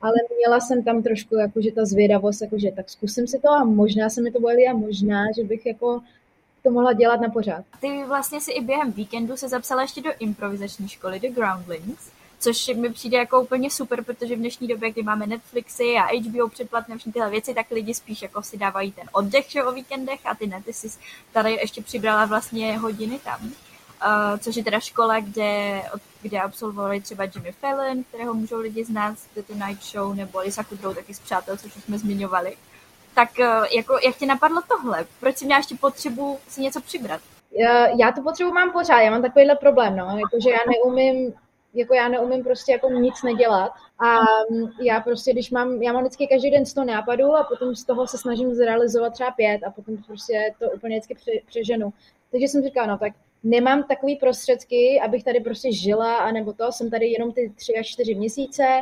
ale měla jsem tam trošku jakože ta zvědavost, jakože tak zkusím si to a možná se mi to bude a možná, že bych jako to mohla dělat na pořád. Ty vlastně si i během víkendu se zapsala ještě do improvizační školy, do Groundlings, což mi přijde jako úplně super, protože v dnešní době, kdy máme Netflixy a HBO předplatné všechny tyhle věci, tak lidi spíš jako si dávají ten oddech že, o víkendech a ty nety si tady ještě přibrala vlastně hodiny tam. Uh, což je teda škola, kde, kde absolvovali třeba Jimmy Fallon, kterého můžou lidi znát z The Tonight Show, nebo Lisa Kudrow taky z Přátel, což už jsme zmiňovali tak eh, jako, jak ti napadlo tohle? Proč jsi měla ještě potřebu si něco přibrat? Já, já tu potřebu mám pořád, já mám takovýhle problém, no, jakože já neumím, jako já neumím prostě jako nic nedělat a mm, já prostě, když mám, já mám vždycky každý den 100 nápadů a potom z toho se snažím zrealizovat třeba pět a potom prostě to úplně vždycky pře, přeženu. Takže jsem říkala, no tak nemám takový prostředky, abych tady prostě žila, anebo to, jsem tady jenom ty tři až čtyři měsíce,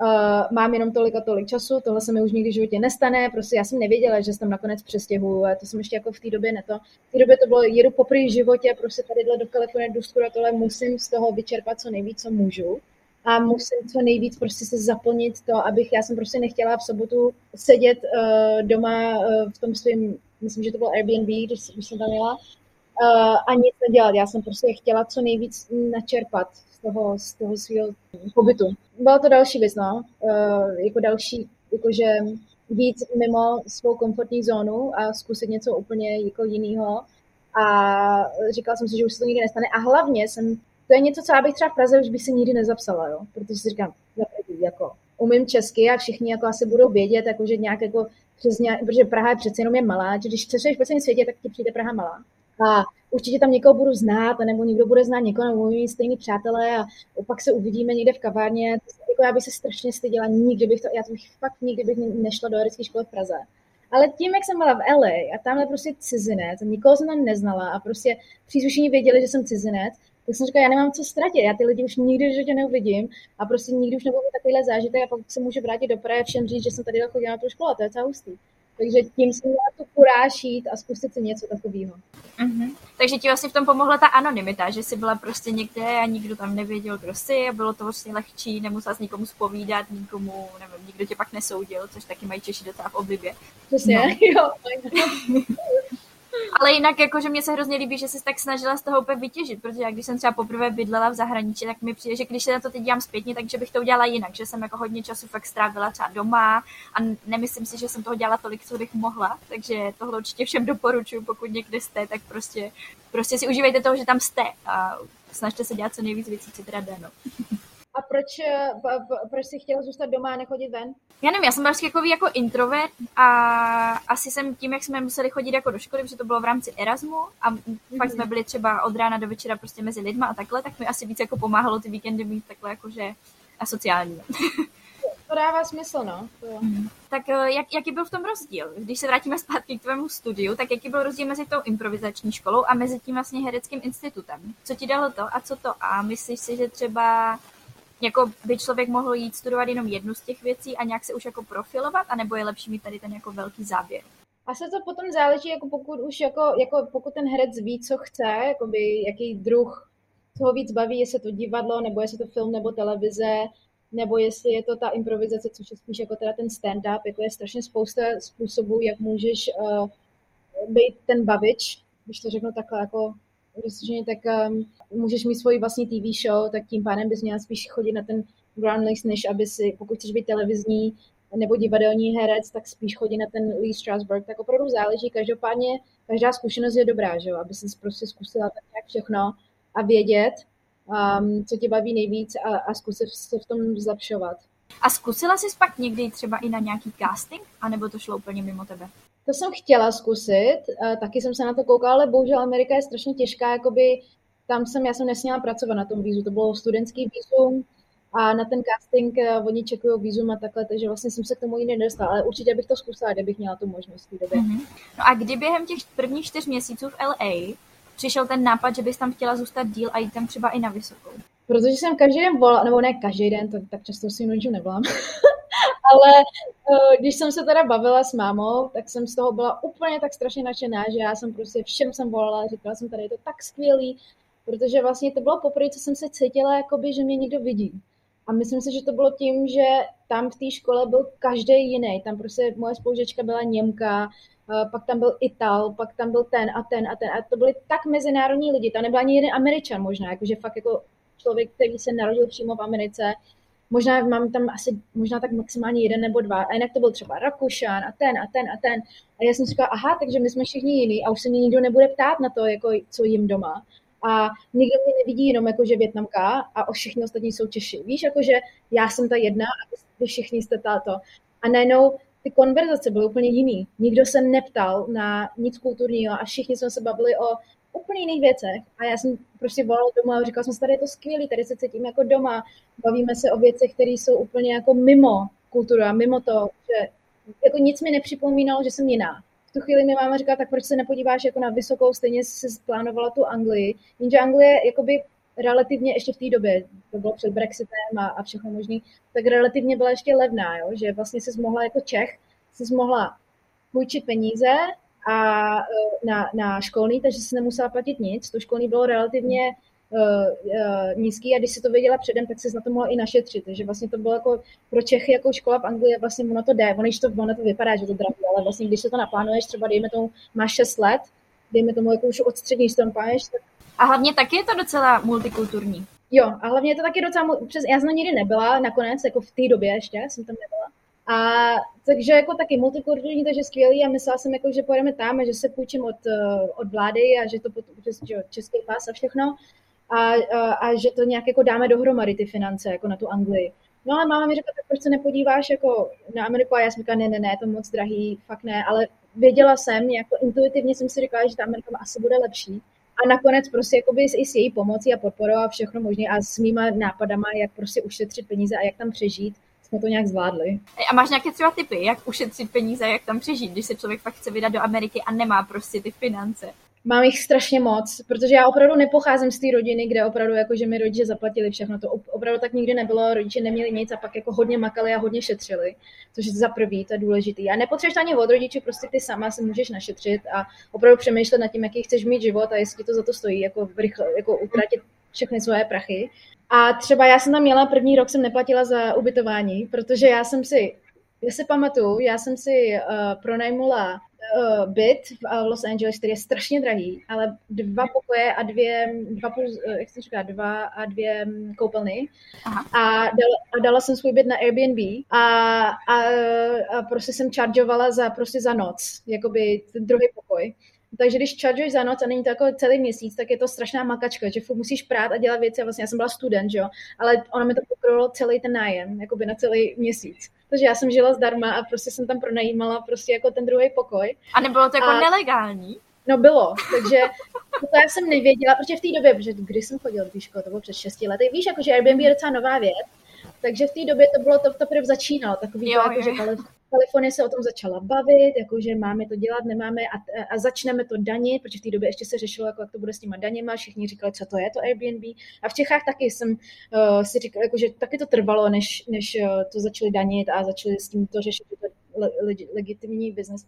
uh, mám jenom tolik a tolik času, tohle se mi už nikdy v životě nestane, prostě já jsem nevěděla, že se tam nakonec přestěhuju, a to jsem ještě jako v té době neto. V té době to bylo, jedu poprvé v životě, prostě tadyhle do Kalifornie, do a tohle musím z toho vyčerpat co nejvíc, co můžu a musím co nejvíc prostě se zaplnit to, abych, já jsem prostě nechtěla v sobotu sedět uh, doma uh, v tom svém, myslím, že to bylo Airbnb, když, jsem tam měla, uh, a nic nedělat. Já jsem prostě chtěla co nejvíc načerpat z toho, z toho svého pobytu. Byla to další věc, no. Uh, jako další, jakože víc mimo svou komfortní zónu a zkusit něco úplně jako jiného. A říkala jsem si, že už se to nikdy nestane. A hlavně jsem, to je něco, co já bych třeba v Praze už bych si nikdy nezapsala, jo? protože si říkám, jako umím česky a všichni jako asi budou vědět, jako, že nějak jako přes nějak, protože Praha je přece jenom je malá, že když chceš po celém světě, tak ti přijde Praha malá a určitě tam někoho budu znát, nebo někdo bude znát někoho, nebo mít stejný přátelé a pak se uvidíme někde v kavárně. Jako já bych se strašně styděla, nikdy bych to, já to bych fakt nikdy bych nešla do herecké školy v Praze. Ale tím, jak jsem byla v LA a tam je prostě cizinec, nikoho jsem tam neznala a prostě příslušení věděli, že jsem cizinec, tak jsem říkala, já nemám co ztratit, já ty lidi už nikdy v životě neuvidím a prostě nikdy už nebudu mít takovýhle zážitek a pak se můžu vrátit do Prahy a všem říct, že jsem tady chodila na tu školu a to je celá hustý. Takže tím jsem měla tu kuráž jít a zkusit si něco takového. Mm-hmm. Takže ti vlastně v tom pomohla ta anonymita, že jsi byla prostě někde a nikdo tam nevěděl, kdo jsi a bylo to vlastně lehčí, nemusela s nikomu spovídat, nikomu, nevím, nikdo tě pak nesoudil, což taky mají Češi docela v oblibě. Přesně, no. jo. Ale jinak jako, že mě se hrozně líbí, že jsi tak snažila z toho úplně vytěžit, protože jak když jsem třeba poprvé bydlela v zahraničí, tak mi přijde, že když se na to teď dělám zpětně, takže bych to udělala jinak, že jsem jako hodně času fakt strávila třeba doma a nemyslím si, že jsem toho dělala tolik, co bych mohla, takže tohle určitě všem doporučuji, pokud někde jste, tak prostě, prostě si užívejte toho, že tam jste a snažte se dělat co nejvíc věcí, co teda jde, no. A proč, eh, proč jsi chtěla zůstat doma a nechodit ven? Já nevím, já jsem prostě jako, jako introvert a asi jsem tím, jak jsme museli chodit jako do školy, protože to bylo v rámci Erasmu a mm-hmm. fakt jsme byli třeba od rána do večera prostě mezi lidma a takhle, tak mi asi víc jako pomáhalo ty víkendy mít takhle jakože asociální. To dává smysl, no. To Mm. Tak eh, jak, jaký byl v tom rozdíl? Když se vrátíme zpátky k tvému studiu, tak jaký byl rozdíl mezi tou improvizační školou a mezi tím vlastně hereckým institutem? Co ti dalo to a co to? A myslíš si, že třeba jako by člověk mohl jít studovat jenom jednu z těch věcí a nějak se už jako profilovat, anebo je lepší mít tady ten jako velký záběr? se to potom záleží, jako pokud už jako, jako pokud ten herec ví, co chce, jakoby, jaký druh toho víc baví, jestli to divadlo, nebo jestli to film nebo televize, nebo jestli je to ta improvizace, což je spíš jako teda ten stand-up, jako je strašně spousta způsobů, jak můžeš uh, být ten bavič, když to řeknu takhle jako tak um, můžeš mít svoji vlastní TV show, tak tím pádem bys měla spíš chodit na ten ground list, než aby si, pokud chceš být televizní nebo divadelní herec, tak spíš chodí na ten Lee Strasberg, tak opravdu záleží. Každopádně každá zkušenost je dobrá, že jo? aby si prostě zkusila tak nějak všechno a vědět, um, co tě baví nejvíc a, a zkusit se v tom zlepšovat. A zkusila jsi pak někdy třeba i na nějaký casting, anebo to šlo úplně mimo tebe? To jsem chtěla zkusit, taky jsem se na to koukala, ale bohužel Amerika je strašně těžká, jakoby tam jsem, já jsem nesměla pracovat na tom vízu, to bylo studentský vízum a na ten casting uh, oni čekují vízum a takhle, takže vlastně jsem se k tomu jiný nedostala, ale určitě bych to zkusila, kdybych měla tu možnost v té době. Mm-hmm. No a kdy během těch prvních čtyř měsíců v LA přišel ten nápad, že bys tam chtěla zůstat díl a jít tam třeba i na vysokou? Protože jsem každý den volala, nebo ne každý den, tak, tak často si nočů nevolám, ale uh, když jsem se teda bavila s mámou, tak jsem z toho byla úplně tak strašně nadšená, že já jsem prostě všem jsem volala, říkala jsem tady, je to tak skvělý, protože vlastně to bylo poprvé, co jsem se cítila, jakoby, že mě někdo vidí. A myslím si, že to bylo tím, že tam v té škole byl každý jiný. Tam prostě moje spolužečka byla Němka, pak tam byl Ital, pak tam byl ten a ten a ten. A to byly tak mezinárodní lidi. Tam nebyl ani jeden Američan možná, jakože fakt jako člověk, který se narodil přímo v Americe. Možná mám tam asi, možná tak maximálně jeden nebo dva. A jinak to byl třeba Rakušan a ten a ten a ten. A já jsem si říkala, aha, takže my jsme všichni jiný a už se mě nikdo nebude ptát na to, jako, co jim doma a nikdo mě nevidí jenom jako, že Větnamka a o všichni ostatní jsou Češi. Víš, jako, že já jsem ta jedna a vy všichni jste tato. A najednou ty konverzace byly úplně jiný. Nikdo se neptal na nic kulturního a všichni jsme se bavili o úplně jiných věcech. A já jsem prostě volala domů a říkala jsem si, tady je to skvělé, tady se cítím jako doma. Bavíme se o věcech, které jsou úplně jako mimo kulturu a mimo to, že jako nic mi nepřipomínalo, že jsem jiná v tu chvíli mi máma říká, tak proč se nepodíváš jako na vysokou, stejně si plánovala tu Anglii. Jenže Anglie jakoby relativně ještě v té době, to bylo před Brexitem a, a všechno možný, tak relativně byla ještě levná, jo? že vlastně se mohla jako Čech, se mohla půjčit peníze a e, na, na školní, takže si nemusela platit nic. To školní bylo relativně uh, uh, nízký a když si to věděla předem, tak se na to mohla i našetřit. Takže vlastně to bylo jako pro Čechy jako škola v Anglii, vlastně ono to jde, ono, to, ono to vypadá, že to drahé, ale vlastně když se to naplánuješ, třeba dejme tomu, máš 6 let, dejme tomu jako už od střední, to naplánuješ, tak... A hlavně taky je to docela multikulturní. Jo, a hlavně je to taky docela, přes, já jsem nikdy nebyla, nakonec, jako v té době ještě jsem tam nebyla. A takže jako taky multikulturní, takže skvělý a myslela jsem, jako, že pojedeme tam a že se půjčím od, eh, od vlády a že to přes český pás a všechno a, a, a že to nějak jako dáme dohromady ty finance, jako na tu Anglii. No ale máma mi řekla, tak proč se nepodíváš jako na Ameriku a já jsem říkala, ne, ne, ne, to moc drahý, fakt ne, ale věděla jsem, jako intuitivně jsem si říkala, že ta Amerika asi bude lepší. A nakonec prostě jakoby i s její pomocí a podporou a všechno možné a s mýma nápadama, jak prostě ušetřit peníze a jak tam přežít, jsme to nějak zvládli. A máš nějaké třeba typy, jak ušetřit peníze, jak tam přežít, když se člověk fakt chce vydat do Ameriky a nemá prostě ty finance? Mám jich strašně moc, protože já opravdu nepocházím z té rodiny, kde opravdu jako, že mi rodiče zaplatili všechno. To opravdu tak nikdy nebylo, rodiče neměli nic a pak jako hodně makali a hodně šetřili, což je za prvý, to je důležité. A nepotřebuješ ani od rodičů, prostě ty sama si můžeš našetřit a opravdu přemýšlet nad tím, jaký chceš mít život a jestli to za to stojí, jako, rychle, jako utratit všechny svoje prachy. A třeba já jsem tam měla, první rok jsem neplatila za ubytování, protože já jsem si, já si pamatuju, já jsem si uh, pronajmula uh, byt v Los Angeles, který je strašně drahý, ale dva pokoje a dvě, dva eh, jak se říká, dva a dvě mm, koupelny. A dala, a dala jsem svůj byt na Airbnb a, a, a prostě jsem chargeovala za, prostě za noc, jakoby ten druhý pokoj. Takže když chargeš za noc a není to jako celý měsíc, tak je to strašná makačka, že musíš prát a dělat věci. Vlastně já jsem byla student, jo, ale ona mi to pokrylo celý ten nájem, jakoby na celý měsíc. Takže já jsem žila zdarma a prostě jsem tam pronajímala prostě jako ten druhý pokoj. A nebylo to jako a... nelegální? No bylo, takže to já jsem nevěděla, protože v té době, protože když jsem chodila do školy, to bylo před 6 lety, víš, jako že Airbnb je docela nová věc, takže v té době to bylo, to, to prv začínalo, takový jo, to, jako, jo. že Kalifornie se o tom začala bavit, jako že máme to dělat, nemáme a, a začneme to danit, protože v té době ještě se řešilo, jako, jak to bude s těma daněma, všichni říkali, co to je to Airbnb. A v Čechách taky jsem uh, si říkala, jako, že taky to trvalo, než, než uh, to začali danit a začali s tím to řešit, že to je le, le, legitimní biznes.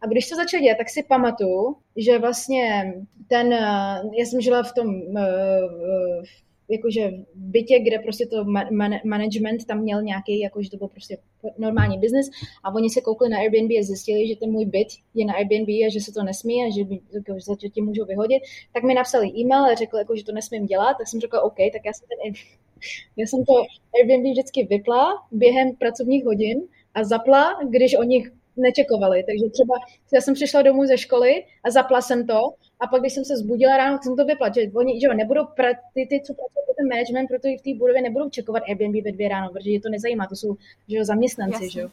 A když to začali dělat, tak si pamatuju, že vlastně ten, uh, já jsem žila v tom, uh, jakože v bytě, kde prostě to man, management tam měl nějaký, jakože to byl prostě normální biznis a oni se koukli na Airbnb a zjistili, že ten můj byt je na Airbnb a že se to nesmí a že, že za to tím můžou vyhodit, tak mi napsali e-mail a řekli, jako, že to nesmím dělat, tak jsem řekla OK, tak já jsem ten já jsem to Airbnb vždycky vypla během pracovních hodin a zapla, když oni nečekovali. Takže třeba já jsem přišla domů ze školy a zapla jsem to a pak, když jsem se zbudila ráno, jsem to vypla, že oni že jo, nebudou, pra, ty, ty, co pracují ten management, proto i v té budově nebudou čekovat Airbnb ve dvě ráno, protože je to nezajímá, to jsou že jo, zaměstnanci. Že jo.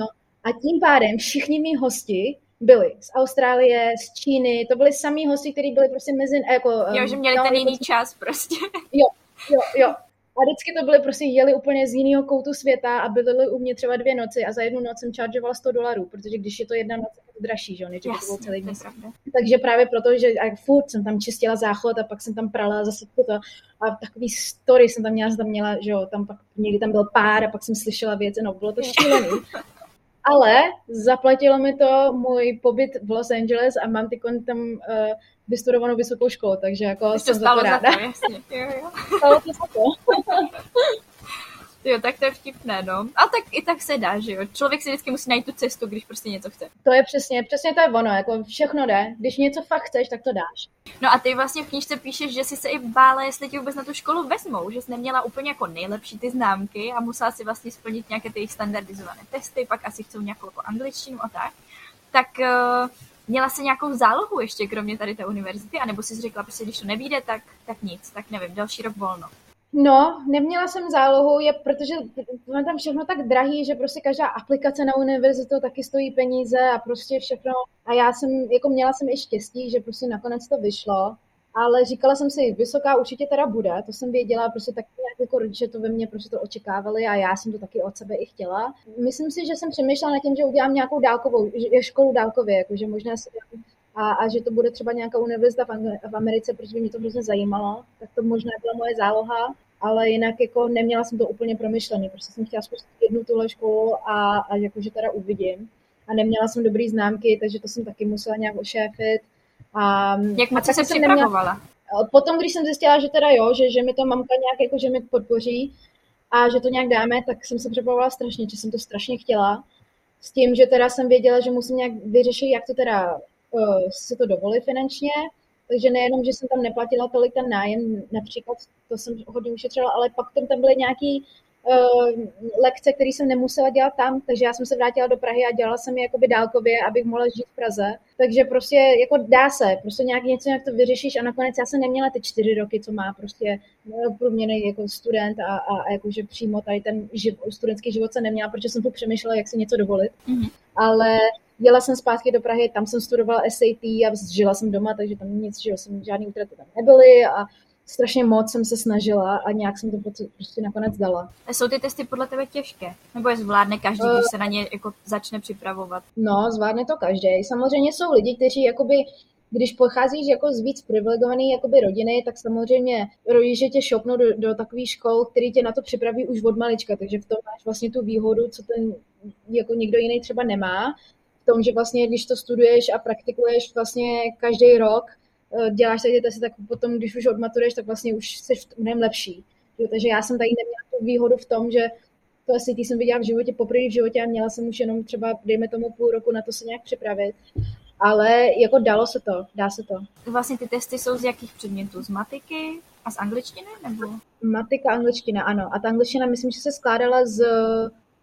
No. A tím pádem všichni mý hosti byli z Austrálie, z Číny, to byli samý hosti, kteří byli prostě mezi... Jako, jo, že měli no, ten jiný jako, čas prostě. Jo, jo, jo. A vždycky to byly prostě jeli úplně z jiného koutu světa a byly u mě třeba dvě noci a za jednu noc jsem chargeovala 100 dolarů, protože když je to jedna noc, je to dražší, že jo, než to bylo celý měsíc. Takže právě proto, že a furt jsem tam čistila záchod a pak jsem tam prala zase to a takový story jsem tam měla, jsem tam měla, že jo, tam pak někdy tam byl pár a pak jsem slyšela věci, no bylo to šílený. Ale zaplatilo mi to můj pobyt v Los Angeles a mám ty tam uh, vystudovanou vysokou školu, takže jako Ještě jsem za to ráda. Za to, jasně. Jo, jo. Stalo to za to. Jo, tak to je vtipné, no. A tak i tak se dá, že jo. Člověk si vždycky musí najít tu cestu, když prostě něco chce. To je přesně, přesně to je ono, jako všechno jde. Když něco fakt chceš, tak to dáš. No a ty vlastně v knižce píšeš, že jsi se i bála, jestli ti vůbec na tu školu vezmou, že jsi neměla úplně jako nejlepší ty známky a musela si vlastně splnit nějaké ty standardizované testy, pak asi chcou nějakou jako angličtinu a tak. Tak uh, Měla jsi nějakou zálohu ještě, kromě tady té univerzity, anebo jsi řekla, prostě když to nevíde, tak, tak nic, tak nevím, další rok volno. No, neměla jsem zálohu, je, protože je tam všechno tak drahý, že prostě každá aplikace na univerzitu taky stojí peníze a prostě všechno. A já jsem, jako měla jsem i štěstí, že prostě nakonec to vyšlo ale říkala jsem si, vysoká určitě teda bude, to jsem věděla, prostě tak nějak jako rodiče to ve mně prostě to očekávali a já jsem to taky od sebe i chtěla. Myslím si, že jsem přemýšlela nad tím, že udělám nějakou dálkovou, školu dálkově, jakože možná si a, a že to bude třeba nějaká univerzita v, v Americe, protože by mě to hrozně zajímalo, tak to možná byla moje záloha, ale jinak jako neměla jsem to úplně promyšlený, prostě jsem chtěla spustit jednu tuhle školu a, a jakože teda uvidím. A neměla jsem dobrý známky, takže to jsem taky musela nějak ošéfit a, Jak moc se připravovala? Neměla, potom, když jsem zjistila, že teda jo, že, že mi to mamka nějak jako, že mi podpoří a že to nějak dáme, tak jsem se připravovala strašně, že jsem to strašně chtěla. S tím, že teda jsem věděla, že musím nějak vyřešit, jak to teda si to dovolit finančně, takže nejenom, že jsem tam neplatila tolik ten nájem, například to jsem hodně ušetřila, ale pak tam, tam byly nějaký uh, lekce, které jsem nemusela dělat tam, takže já jsem se vrátila do Prahy a dělala jsem je jakoby dálkově, abych mohla žít v Praze. Takže prostě jako dá se, prostě nějak něco, jak to vyřešíš a nakonec já jsem neměla ty čtyři roky, co má prostě průměrný jako student a, a, a jakože přímo tady ten živ, studentský život se neměla, protože jsem tu přemýšlela, jak si něco dovolit. Mm-hmm. Ale jela jsem zpátky do Prahy, tam jsem studovala SAT a žila jsem doma, takže tam nic, že jsem žádný útraty tam nebyly a strašně moc jsem se snažila a nějak jsem to prostě nakonec dala. A jsou ty testy podle tebe těžké? Nebo je zvládne každý, když se na ně jako začne připravovat? No, zvládne to každý. Samozřejmě jsou lidi, kteří jakoby když pocházíš jako z víc privilegované jakoby rodiny, tak samozřejmě rodiče tě šopnou do, do takových škol, který tě na to připraví už od malička, takže v tom máš vlastně tu výhodu, co ten jako někdo jiný třeba nemá, v tom, že vlastně když to studuješ a praktikuješ vlastně každý rok, Eh, děláš tady testy, tak potom, když už odmaturuješ, tak vlastně už jsi mnohem lepší. Takže já jsem tady neměla tu výhodu v tom, že to asi jsem viděla v životě poprvé v životě a měla jsem už jenom třeba, dejme tomu půl roku na to se nějak připravit. Ale jako dalo se to, dá se to. Vlastně ty testy jsou z jakých předmětů? Z matiky a z angličtiny? Nebo? Matika, angličtina, ano. A ta angličtina myslím, že se skládala z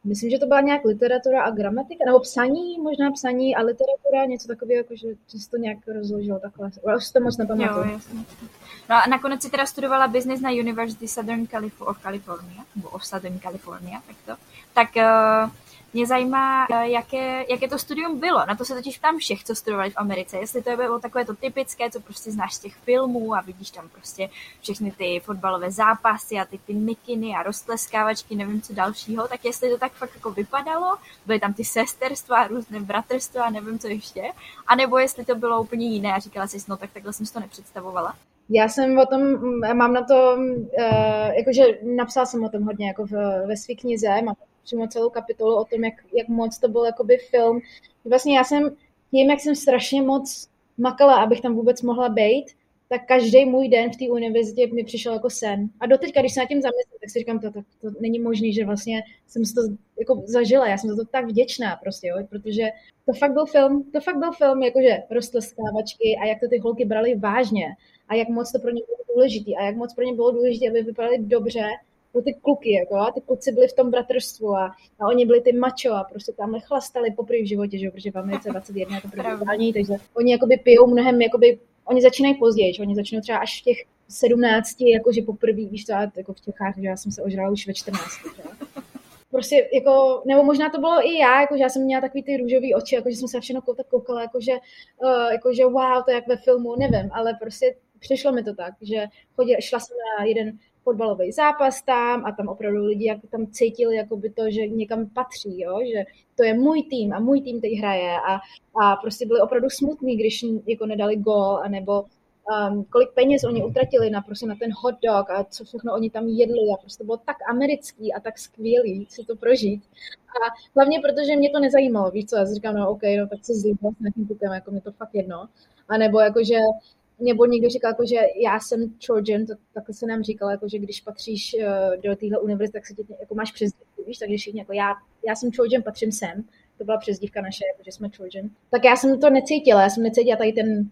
Myslím, že to byla nějak literatura a gramatika, nebo psaní, možná psaní a literatura, něco takového, jako že, že to nějak rozložilo takhle. Já už to moc nepamatuju. Jo, jasně. No a nakonec si teda studovala business na University Southern Calif- of California, nebo of Southern California, tak to. Tak uh, mě zajímá, eh, jaké, jaké to studium bylo. Na to se totiž ptám všech, co studovali v Americe. Jestli to bylo takové to typické, co prostě znáš z těch filmů a vidíš tam prostě všechny ty fotbalové zápasy a ty, ty mikiny a roztleskávačky, nevím co dalšího, tak jestli to tak fakt jako vypadalo, byly tam ty sesterstva, různé bratrstva a nevím co ještě, anebo jestli to bylo úplně jiné a říkala jsi, no tak takhle jsem si to nepředstavovala. Já jsem o tom, mám na to, uh, jakože napsala jsem o tom hodně jako ve své knize, mám přímo celou kapitolu o tom, jak, jak moc to byl jakoby film. Vlastně já jsem tím, jak jsem strašně moc makala, abych tam vůbec mohla být, tak každý můj den v té univerzitě mi přišel jako sen. A doteďka, když se na tím zamyslím, tak si říkám, to, to, to není možné, že vlastně jsem si to jako zažila. Já jsem za to tak vděčná prostě, jo, protože to fakt byl film, to fakt byl film, jakože roztleskávačky a jak to ty holky brali vážně a jak moc to pro ně bylo důležité a jak moc pro ně bylo důležité, aby vypadali dobře pro ty kluky, jako, a ty kluci byli v tom bratrstvu a, a oni byli ty mačo a prostě tamhle chlastali poprvé v životě, že? protože v Americe 21 je to první, takže oni jakoby pijou mnohem, jakoby, oni začínají později, že? oni začnou třeba až v těch 17, jakože poprvé, víš co, jako v Čechách, že já jsem se ožrala už ve 14. Že? prostě jako, nebo možná to bylo i já, jako, že já jsem měla takový ty růžový oči, jako, že jsem se všechno tak koukala, jako, že, uh, jako, že wow, to je jak ve filmu, nevím, ale prostě přišlo mi to tak, že chodila, šla jsem na jeden fotbalový zápas tam a tam opravdu lidi jako tam cítili jako by to, že někam patří, jo? že to je můj tým a můj tým teď hraje a, a prostě byli opravdu smutní, když jako nedali gol, anebo um, kolik peněz oni utratili na, prostě na ten hot dog a co všechno oni tam jedli a prostě bylo tak americký a tak skvělý si to prožít. A hlavně protože mě to nezajímalo, víš co, já si říkám, no OK, no tak se zlíbila s nějakým jako mě to fakt jedno. A nebo jakože nebo někdo říkal, jako, že já jsem Trojan, to, takhle se nám říkalo, jako, že když patříš uh, do téhle univerzity, tak se ti jako máš přezdívku, víš, takže všichni jako já, já jsem Trojan, patřím sem, to byla přezdívka naše, jako, že jsme Trojan. Tak já jsem to necítila, já jsem necítila tady ten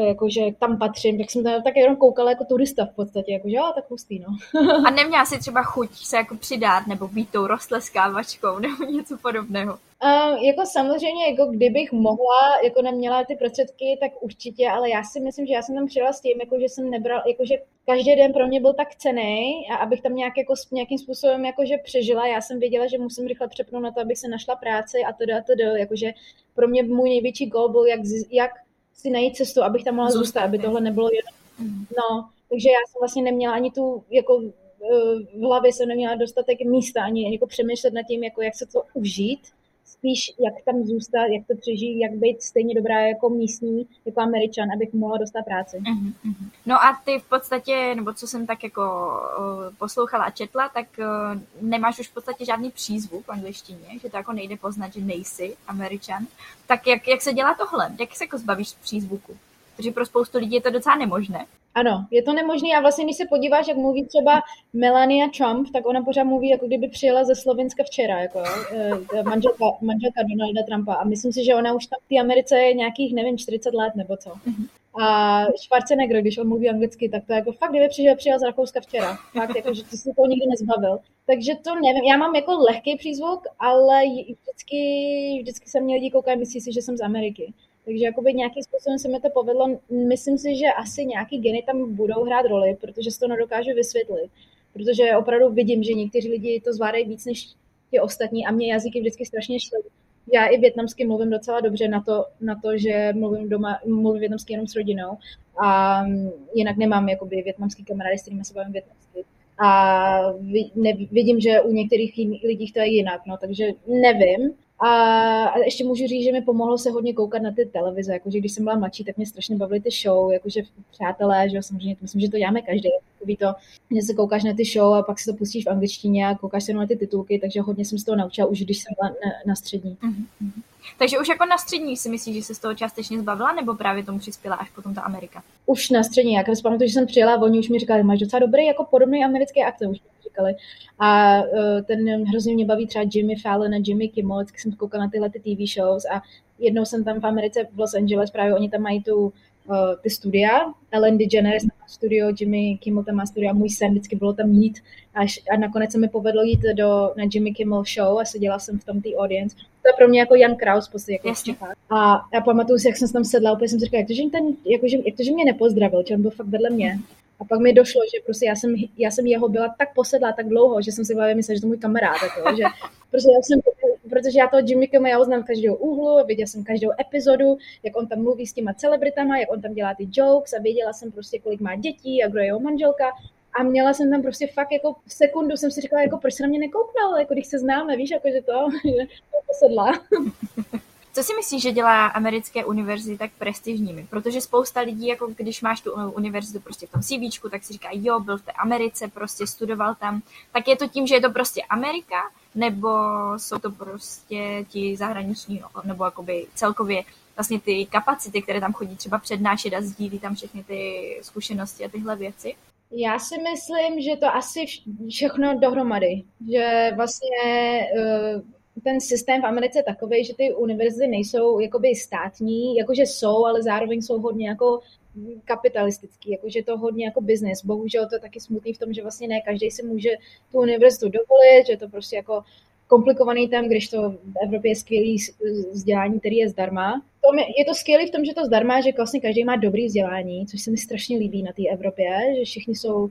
jakože tam patřím, tak jsem tam tak jenom koukala jako turista v podstatě, jakože jo, tak hustý, no. A neměla si třeba chuť se jako přidat, nebo být tou rostleskávačkou, nebo něco podobného? Uh, jako samozřejmě, jako kdybych mohla, jako neměla ty prostředky, tak určitě, ale já si myslím, že já jsem tam přijela s tím, jako že jsem nebral, jako že každý den pro mě byl tak cený a abych tam nějak jako, nějakým způsobem jakože přežila, já jsem věděla, že musím rychle přepnout na to, abych se našla práci a to a to jakože pro mě můj největší gol byl, jak, jak si najít cestu, abych tam mohla zůstat, aby tohle nebylo jenom. No, takže já jsem vlastně neměla ani tu, jako v hlavě jsem neměla dostatek místa, ani jako přemýšlet nad tím, jako jak se to užít, spíš jak tam zůstat, jak to přežít, jak být stejně dobrá jako místní, jako američan, abych mohla dostat práci. Uh-huh, uh-huh. No a ty v podstatě, nebo co jsem tak jako uh, poslouchala a četla, tak uh, nemáš už v podstatě žádný přízvuk v angličtině, že to jako nejde poznat, že nejsi američan. Tak jak, jak se dělá tohle? Jak se jako zbavíš přízvuku? Protože pro spoustu lidí je to docela nemožné. Ano, je to nemožné a vlastně, když se podíváš, jak mluví třeba Melania Trump, tak ona pořád mluví, jako kdyby přijela ze Slovenska včera, jako eh, manželka, manželka Donalda Trumpa a myslím si, že ona už tam v té Americe je nějakých, nevím, 40 let nebo co. Mm-hmm. A Schwarzenegger, když on mluví anglicky, tak to jako fakt, kdyby přijel, přijel z Rakouska včera. Fakt, jako, že ty si to nikdy nezbavil. Takže to nevím, já mám jako lehký přízvuk, ale vždycky, vždycky se mě lidi koukají, myslí si, že jsem z Ameriky. Takže jakoby nějakým způsobem se mi to povedlo. Myslím si, že asi nějaký geny tam budou hrát roli, protože si to nedokážu vysvětlit. Protože opravdu vidím, že někteří lidi to zvládají víc než ti ostatní a mě jazyky vždycky strašně šly. Já i větnamsky mluvím docela dobře na to, na to že mluvím doma, mluvím větnamsky jenom s rodinou a jinak nemám jakoby větnamský kamarády, s kterými se bavím větnamsky. A vidím, že u některých lidí to je jinak, no, takže nevím, a, ještě můžu říct, že mi pomohlo se hodně koukat na ty televize, jakože když jsem byla mladší, tak mě strašně bavily ty show, jakože přátelé, že jo, samozřejmě, myslím, že to děláme každý, takový to, že se koukáš na ty show a pak si to pustíš v angličtině a koukáš se na ty titulky, takže hodně jsem z toho naučila už, když jsem byla na, na střední. Mm-hmm. Takže už jako na střední si myslíš, že se z toho částečně zbavila, nebo právě tomu přispěla až potom ta Amerika? Už na střední, jak si pamatuju, že jsem přijela oni už mi říkali, máš docela dobrý jako podobný americký akcent, už říkali. A uh, ten hrozně mě baví třeba Jimmy Fallon a Jimmy Kimmel, vždycky jsem koukala na tyhle ty TV shows a jednou jsem tam v Americe v Los Angeles, právě oni tam mají tu uh, ty studia. Ellen DeGeneres má studio, Jimmy Kimmel tam má studio a můj sen vždycky bylo tam jít. Až, a nakonec se mi povedlo jít do, na Jimmy Kimmel show a seděla jsem v tom té audience. To je pro mě jako Jan Kraus, prostě jako Jasně. A já pamatuju si, jak jsem tam sedla, úplně jsem si říkala, jak to, že, ten, jako, že, jak to, že mě nepozdravil, že on byl fakt vedle mě. A pak mi došlo, že prostě já jsem, já jsem jeho byla tak posedlá tak dlouho, že jsem si byla myslela, že to je můj kamarád, jako, že prostě já jsem, protože já toho Jimmy Kimmel, já ho znám každého úhlu, viděla jsem každou epizodu, jak on tam mluví s těma celebritama, jak on tam dělá ty jokes a věděla jsem prostě, kolik má dětí a kdo je jeho manželka. A měla jsem tam prostě fakt jako v sekundu jsem si říkala, jako proč se na mě nekouknul, jako když se známe, víš, jako že to, že to posedla. Co si myslíš, že dělá americké univerzity tak prestižními? Protože spousta lidí, jako když máš tu univerzitu prostě v tom CV, tak si říká, jo, byl v té Americe, prostě studoval tam. Tak je to tím, že je to prostě Amerika, nebo jsou to prostě ti zahraniční, nebo jakoby celkově vlastně ty kapacity, které tam chodí třeba přednášet a sdílí tam všechny ty zkušenosti a tyhle věci? Já si myslím, že to asi všechno dohromady. Že vlastně uh, ten systém v Americe je takový, že ty univerzity nejsou jakoby státní, jakože jsou, ale zároveň jsou hodně jako kapitalistický, jakože to hodně jako business. Bohužel to je taky smutný v tom, že vlastně ne každý si může tu univerzitu dovolit, že to prostě jako komplikovaný tam, když to v Evropě je skvělý vzdělání, který je zdarma. Je to skvělé v tom, že to zdarma, že vlastně každý má dobrý vzdělání, což se mi strašně líbí na té Evropě, že všichni jsou,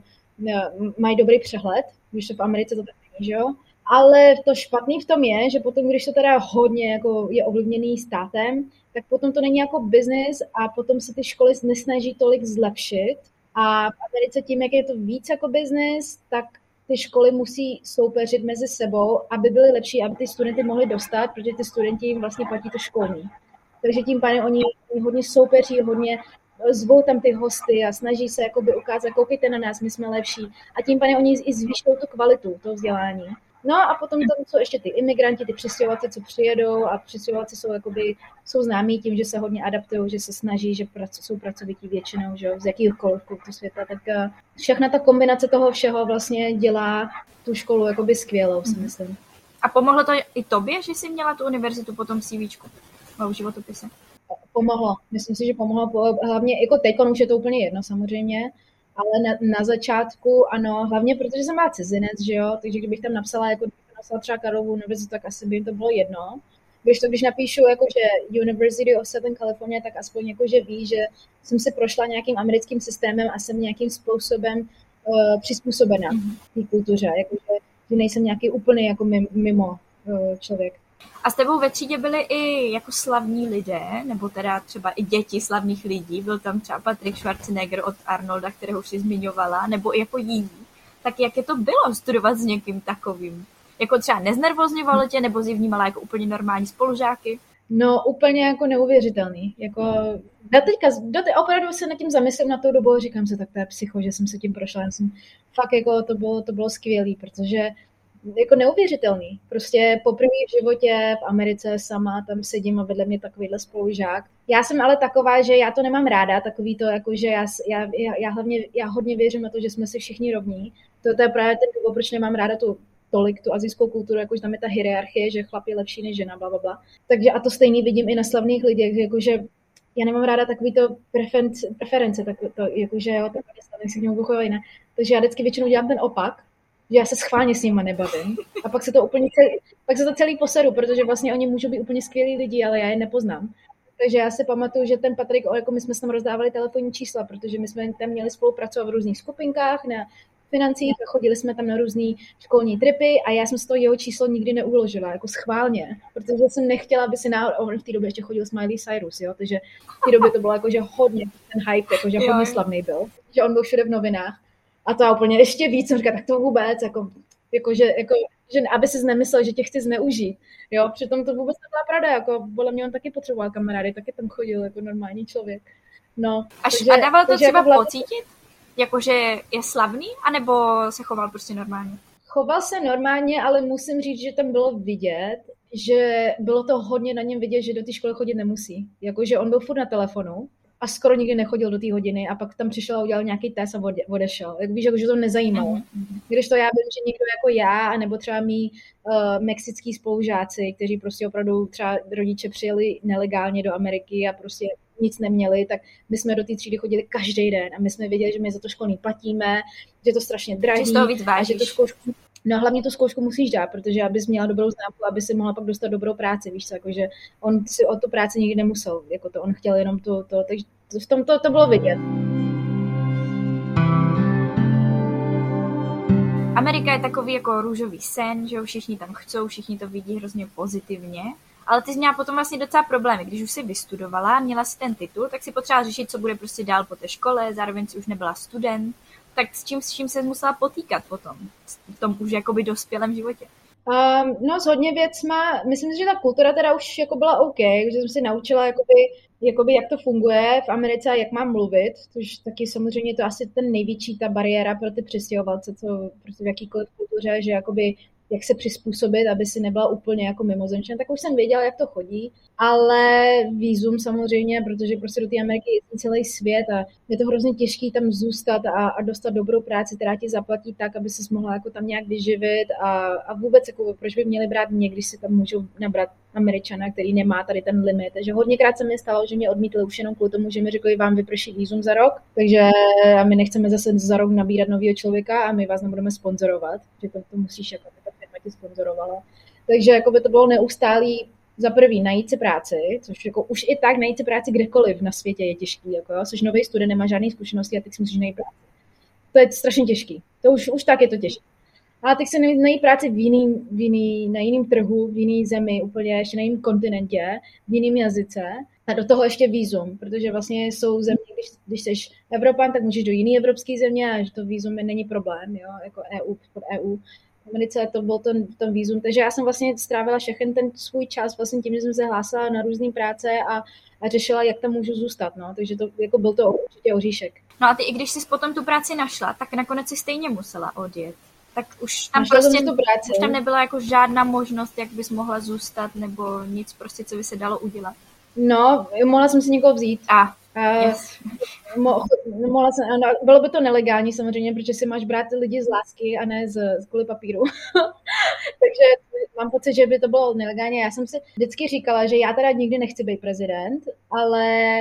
mají dobrý přehled, když to v Americe to tak není, že jo. Ale to špatný v tom je, že potom, když to teda hodně jako je ovlivněný státem, tak potom to není jako business a potom se ty školy nesnaží tolik zlepšit. A v Americe tím, jak je to víc jako business, tak ty školy musí soupeřit mezi sebou, aby byly lepší, aby ty studenty mohli dostat, protože ty studenti jim vlastně platí to školní. Takže tím pádem oni, hodně soupeří, hodně zvou tam ty hosty a snaží se jakoby ukázat, koukejte na nás, my jsme lepší. A tím pádem oni i zvýšou tu kvalitu toho vzdělání. No a potom tam jsou ještě ty imigranti, ty přistěhovalci, co přijedou a přistěhovalci jsou, jakoby, jsou známí tím, že se hodně adaptují, že se snaží, že prac, jsou pracovití většinou, že z jakýchkoliv kultur světa. Tak uh, všechna ta kombinace toho všeho vlastně dělá tu školu jakoby skvělou, si mhm. myslím. A pomohlo to i tobě, že jsi měla tu univerzitu po tom CVčku? v životopise? Pomohlo. Myslím si, že pomohlo. Hlavně jako teď už je to úplně jedno samozřejmě, ale na, na začátku ano, hlavně protože jsem byla cizinec, že jo, takže kdybych tam napsala, jako napsala třeba Karlovu univerzitu, tak asi by jim to bylo jedno. Když to, když napíšu jako, že University of Southern California, tak aspoň jako, že ví, že jsem si prošla nějakým americkým systémem a jsem nějakým způsobem uh, přizpůsobena mm-hmm. té kultuře, jako, že, že nejsem nějaký úplně jako mimo uh, člověk. A s tebou ve třídě byli i jako slavní lidé, nebo teda třeba i děti slavných lidí. Byl tam třeba Patrick Schwarzenegger od Arnolda, kterého si zmiňovala, nebo i jako jiní. Tak jak je to bylo studovat s někým takovým? Jako třeba neznervozňovalo tě, nebo jsi vnímala jako úplně normální spolužáky? No úplně jako neuvěřitelný. Jako, do teďka, do te, opravdu se nad tím zamyslím na tou dobu a říkám se, tak to je psycho, že jsem se tím prošla. Já jsem, fakt jako to bylo, to bylo skvělé, protože jako neuvěřitelný. Prostě poprvé v životě v Americe sama tam sedím a vedle mě takovýhle spolužák. Já jsem ale taková, že já to nemám ráda, takový to, jako že já, já, já, hlavně, já hodně věřím na to, že jsme si všichni rovní. To, to je právě ten důvod, proč nemám ráda tu tolik tu azijskou kulturu, jakože tam je ta hierarchie, že chlap je lepší než žena, bla, bla, bla. Takže a to stejný vidím i na slavných lidech, jakože já nemám ráda takový to preference, tak to, jakože jo, tak se k němu jinak. Takže já vždycky většinou dělám ten opak, že já se schválně s nima nebavím. A pak se to úplně celý, pak se to celý poseru, protože vlastně oni můžou být úplně skvělí lidi, ale já je nepoznám. Takže já si pamatuju, že ten Patrik, jako my jsme tam rozdávali telefonní čísla, protože my jsme tam měli spolupracovat v různých skupinkách na financích a chodili jsme tam na různé školní tripy a já jsem z toho jeho číslo nikdy neuložila, jako schválně, protože jsem nechtěla, aby si na, on v té době ještě chodil Smiley Cyrus, jo, takže v té době to bylo jako, že hodně ten hype, jako, že hodně slavný byl, že on byl všude v novinách a to já úplně ještě víc jsem říkala, tak to vůbec, jako, jako, že, jako, že aby si nemyslel, že tě chci zneužít. Jo, přitom to vůbec nebyla pravda, jako podle mě on taky potřeboval kamarády, taky tam chodil jako normální člověk. No, Až, takže, a dával to třeba jako pocítit? Jakože je slavný, anebo se choval prostě normálně? Choval se normálně, ale musím říct, že tam bylo vidět, že bylo to hodně na něm vidět, že do té školy chodit nemusí. Jakože on byl furt na telefonu, a skoro nikdy nechodil do té hodiny a pak tam přišel a udělal nějaký test a odešel. Jak víš, že to nezajímalo. Mm-hmm. Když to já vím, že někdo jako já, nebo třeba mý uh, mexický spolužáci, kteří prostě opravdu třeba rodiče přijeli nelegálně do Ameriky a prostě nic neměli, tak my jsme do té třídy chodili každý den a my jsme věděli, že my za to školní platíme, že to strašně drahý, a že to zkoušku No hlavně tu zkoušku musíš dát, protože abys měla dobrou známku, aby si mohla pak dostat dobrou práci, víš co, jakože on si o tu práci nikdy nemusel, jako to on chtěl jenom to, to takže v tom to, to bylo vidět. Amerika je takový jako růžový sen, že jo, všichni tam chcou, všichni to vidí hrozně pozitivně, ale ty jsi měla potom vlastně docela problémy. Když už si vystudovala, měla si ten titul, tak si potřeba řešit, co bude prostě dál po té škole, zároveň si už nebyla student, tak s čím, s čím se musela potýkat potom v tom už jakoby dospělém životě? Um, no s hodně věcma, myslím si, že ta kultura teda už jako byla OK, že jsem si naučila jakoby, jakoby jak to funguje v Americe a jak mám mluvit, což taky samozřejmě to asi ten největší ta bariéra pro ty přistěhovalce, co prostě v jakýkoliv kultuře, že jakoby jak se přizpůsobit, aby si nebyla úplně jako mimozemštěn, tak už jsem věděla, jak to chodí, ale výzum samozřejmě, protože prostě do té Ameriky je celý svět a je to hrozně těžké tam zůstat a, a dostat dobrou práci, která ti zaplatí tak, aby se mohla jako tam nějak vyživit a, a vůbec jako, proč by měli brát mě, když si tam můžou nabrat Američana, který nemá tady ten limit. Takže hodněkrát se mi stalo, že mě odmítli už jenom kvůli tomu, že mi řekli, vám vyprší výzum za rok, takže a my nechceme zase za rok nabírat nového člověka a my vás nebudeme sponzorovat, že to, to musíš jako ta firma ti sponzorovala. Takže jako by to bylo neustálý za prvý najít si práci, což jako už i tak najít si práci kdekoliv na světě je těžký, jako jo, jsi nový student, nemá žádné zkušenosti a teď si musíš najít práci. To je strašně těžký. To už, už tak je to těžké. Ale teď se najít práci v jiným, v jiný, na jiném trhu, v jiný zemi, úplně ještě na jiném kontinentě, v jiném jazyce a do toho ještě výzum, protože vlastně jsou země, když, když jsi Evropan, tak můžeš do jiné evropské země a že to výzum není problém, jo, jako EU, pod EU. Americe to byl ten, ten výzum, takže já jsem vlastně strávila všechny ten svůj čas vlastně tím, že jsem se hlásila na různé práce a, a řešila, jak tam můžu zůstat, no, takže to jako byl to určitě oříšek. No a ty, i když jsi potom tu práci našla, tak nakonec si stejně musela odjet tak už tam Našla prostě tu práci. už tam nebyla jako žádná možnost, jak bys mohla zůstat, nebo nic prostě, co by se dalo udělat. No, mohla jsem si někoho vzít. A, yes. mo, mohla jsem, no, bylo by to nelegální samozřejmě, protože si máš brát lidi z lásky a ne z, z kvůli papíru. Takže mám pocit, že by to bylo nelegálně. Já jsem si vždycky říkala, že já teda nikdy nechci být prezident, ale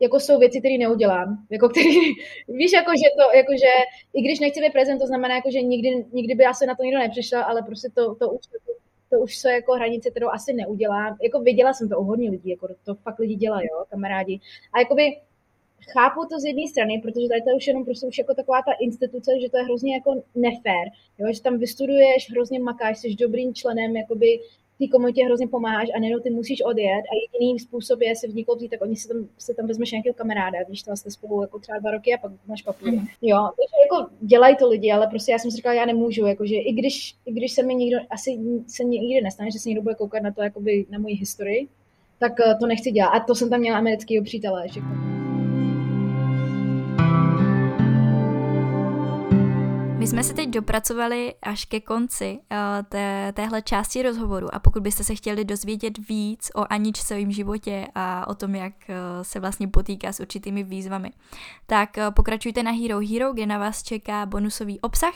jako jsou věci, které neudělám. Jako který, víš, jako, že to, jako, že i když nechci být prezident, to znamená, jako, že nikdy, nikdy by asi na to nikdo nepřišel, ale prostě to, to už to už jsou jako hranice, kterou asi neudělám. Jako viděla jsem to u hodně lidí, jako to fakt lidi dělají, jo, kamarádi. A jakoby chápu to z jedné strany, protože tady to je už jenom prostě už jako taková ta instituce, že to je hrozně jako nefér, jo, že tam vystuduješ, hrozně makáš, jsi dobrým členem jakoby té komunitě hrozně pomáháš a nejenom ty musíš odjet a jediný způsob je si v někoho tak oni si tam, si tam vezmeš nějakého kamaráda, víš, to jste spolu jako třeba dva roky a pak máš papír. Mm. Jo, takže jako dělají to lidi, ale prostě já jsem si říkala, já nemůžu, jakože i když, i když se mi nikdo, asi se nikdy nestane, že se někdo bude koukat na to, jakoby na moji historii, tak eh, to nechci dělat. A to jsem tam měla amerického přítele. Že jsme se teď dopracovali až ke konci uh, té, téhle části rozhovoru. A pokud byste se chtěli dozvědět víc o Anič svém životě a o tom, jak uh, se vlastně potýká s určitými výzvami, tak uh, pokračujte na Hero Hero, kde na vás čeká bonusový obsah.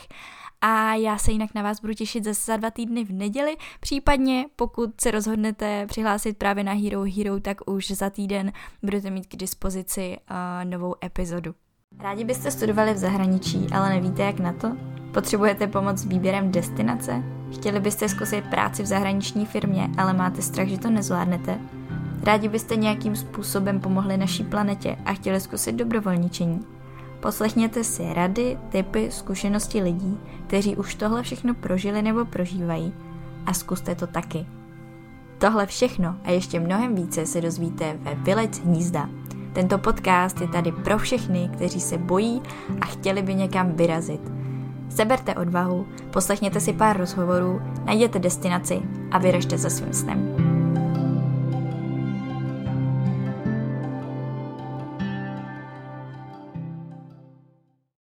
A já se jinak na vás budu těšit zase za dva týdny v neděli, případně pokud se rozhodnete přihlásit právě na Hero Hero, tak už za týden budete mít k dispozici uh, novou epizodu. Rádi byste studovali v zahraničí, ale nevíte jak na to? Potřebujete pomoc s výběrem destinace? Chtěli byste zkusit práci v zahraniční firmě, ale máte strach, že to nezvládnete? Rádi byste nějakým způsobem pomohli naší planetě a chtěli zkusit dobrovolničení? Poslechněte si rady, typy, zkušenosti lidí, kteří už tohle všechno prožili nebo prožívají a zkuste to taky. Tohle všechno a ještě mnohem více se dozvíte ve Vylec hnízda, tento podcast je tady pro všechny, kteří se bojí a chtěli by někam vyrazit. Seberte odvahu, poslechněte si pár rozhovorů, najděte destinaci a vyražte za svým snem.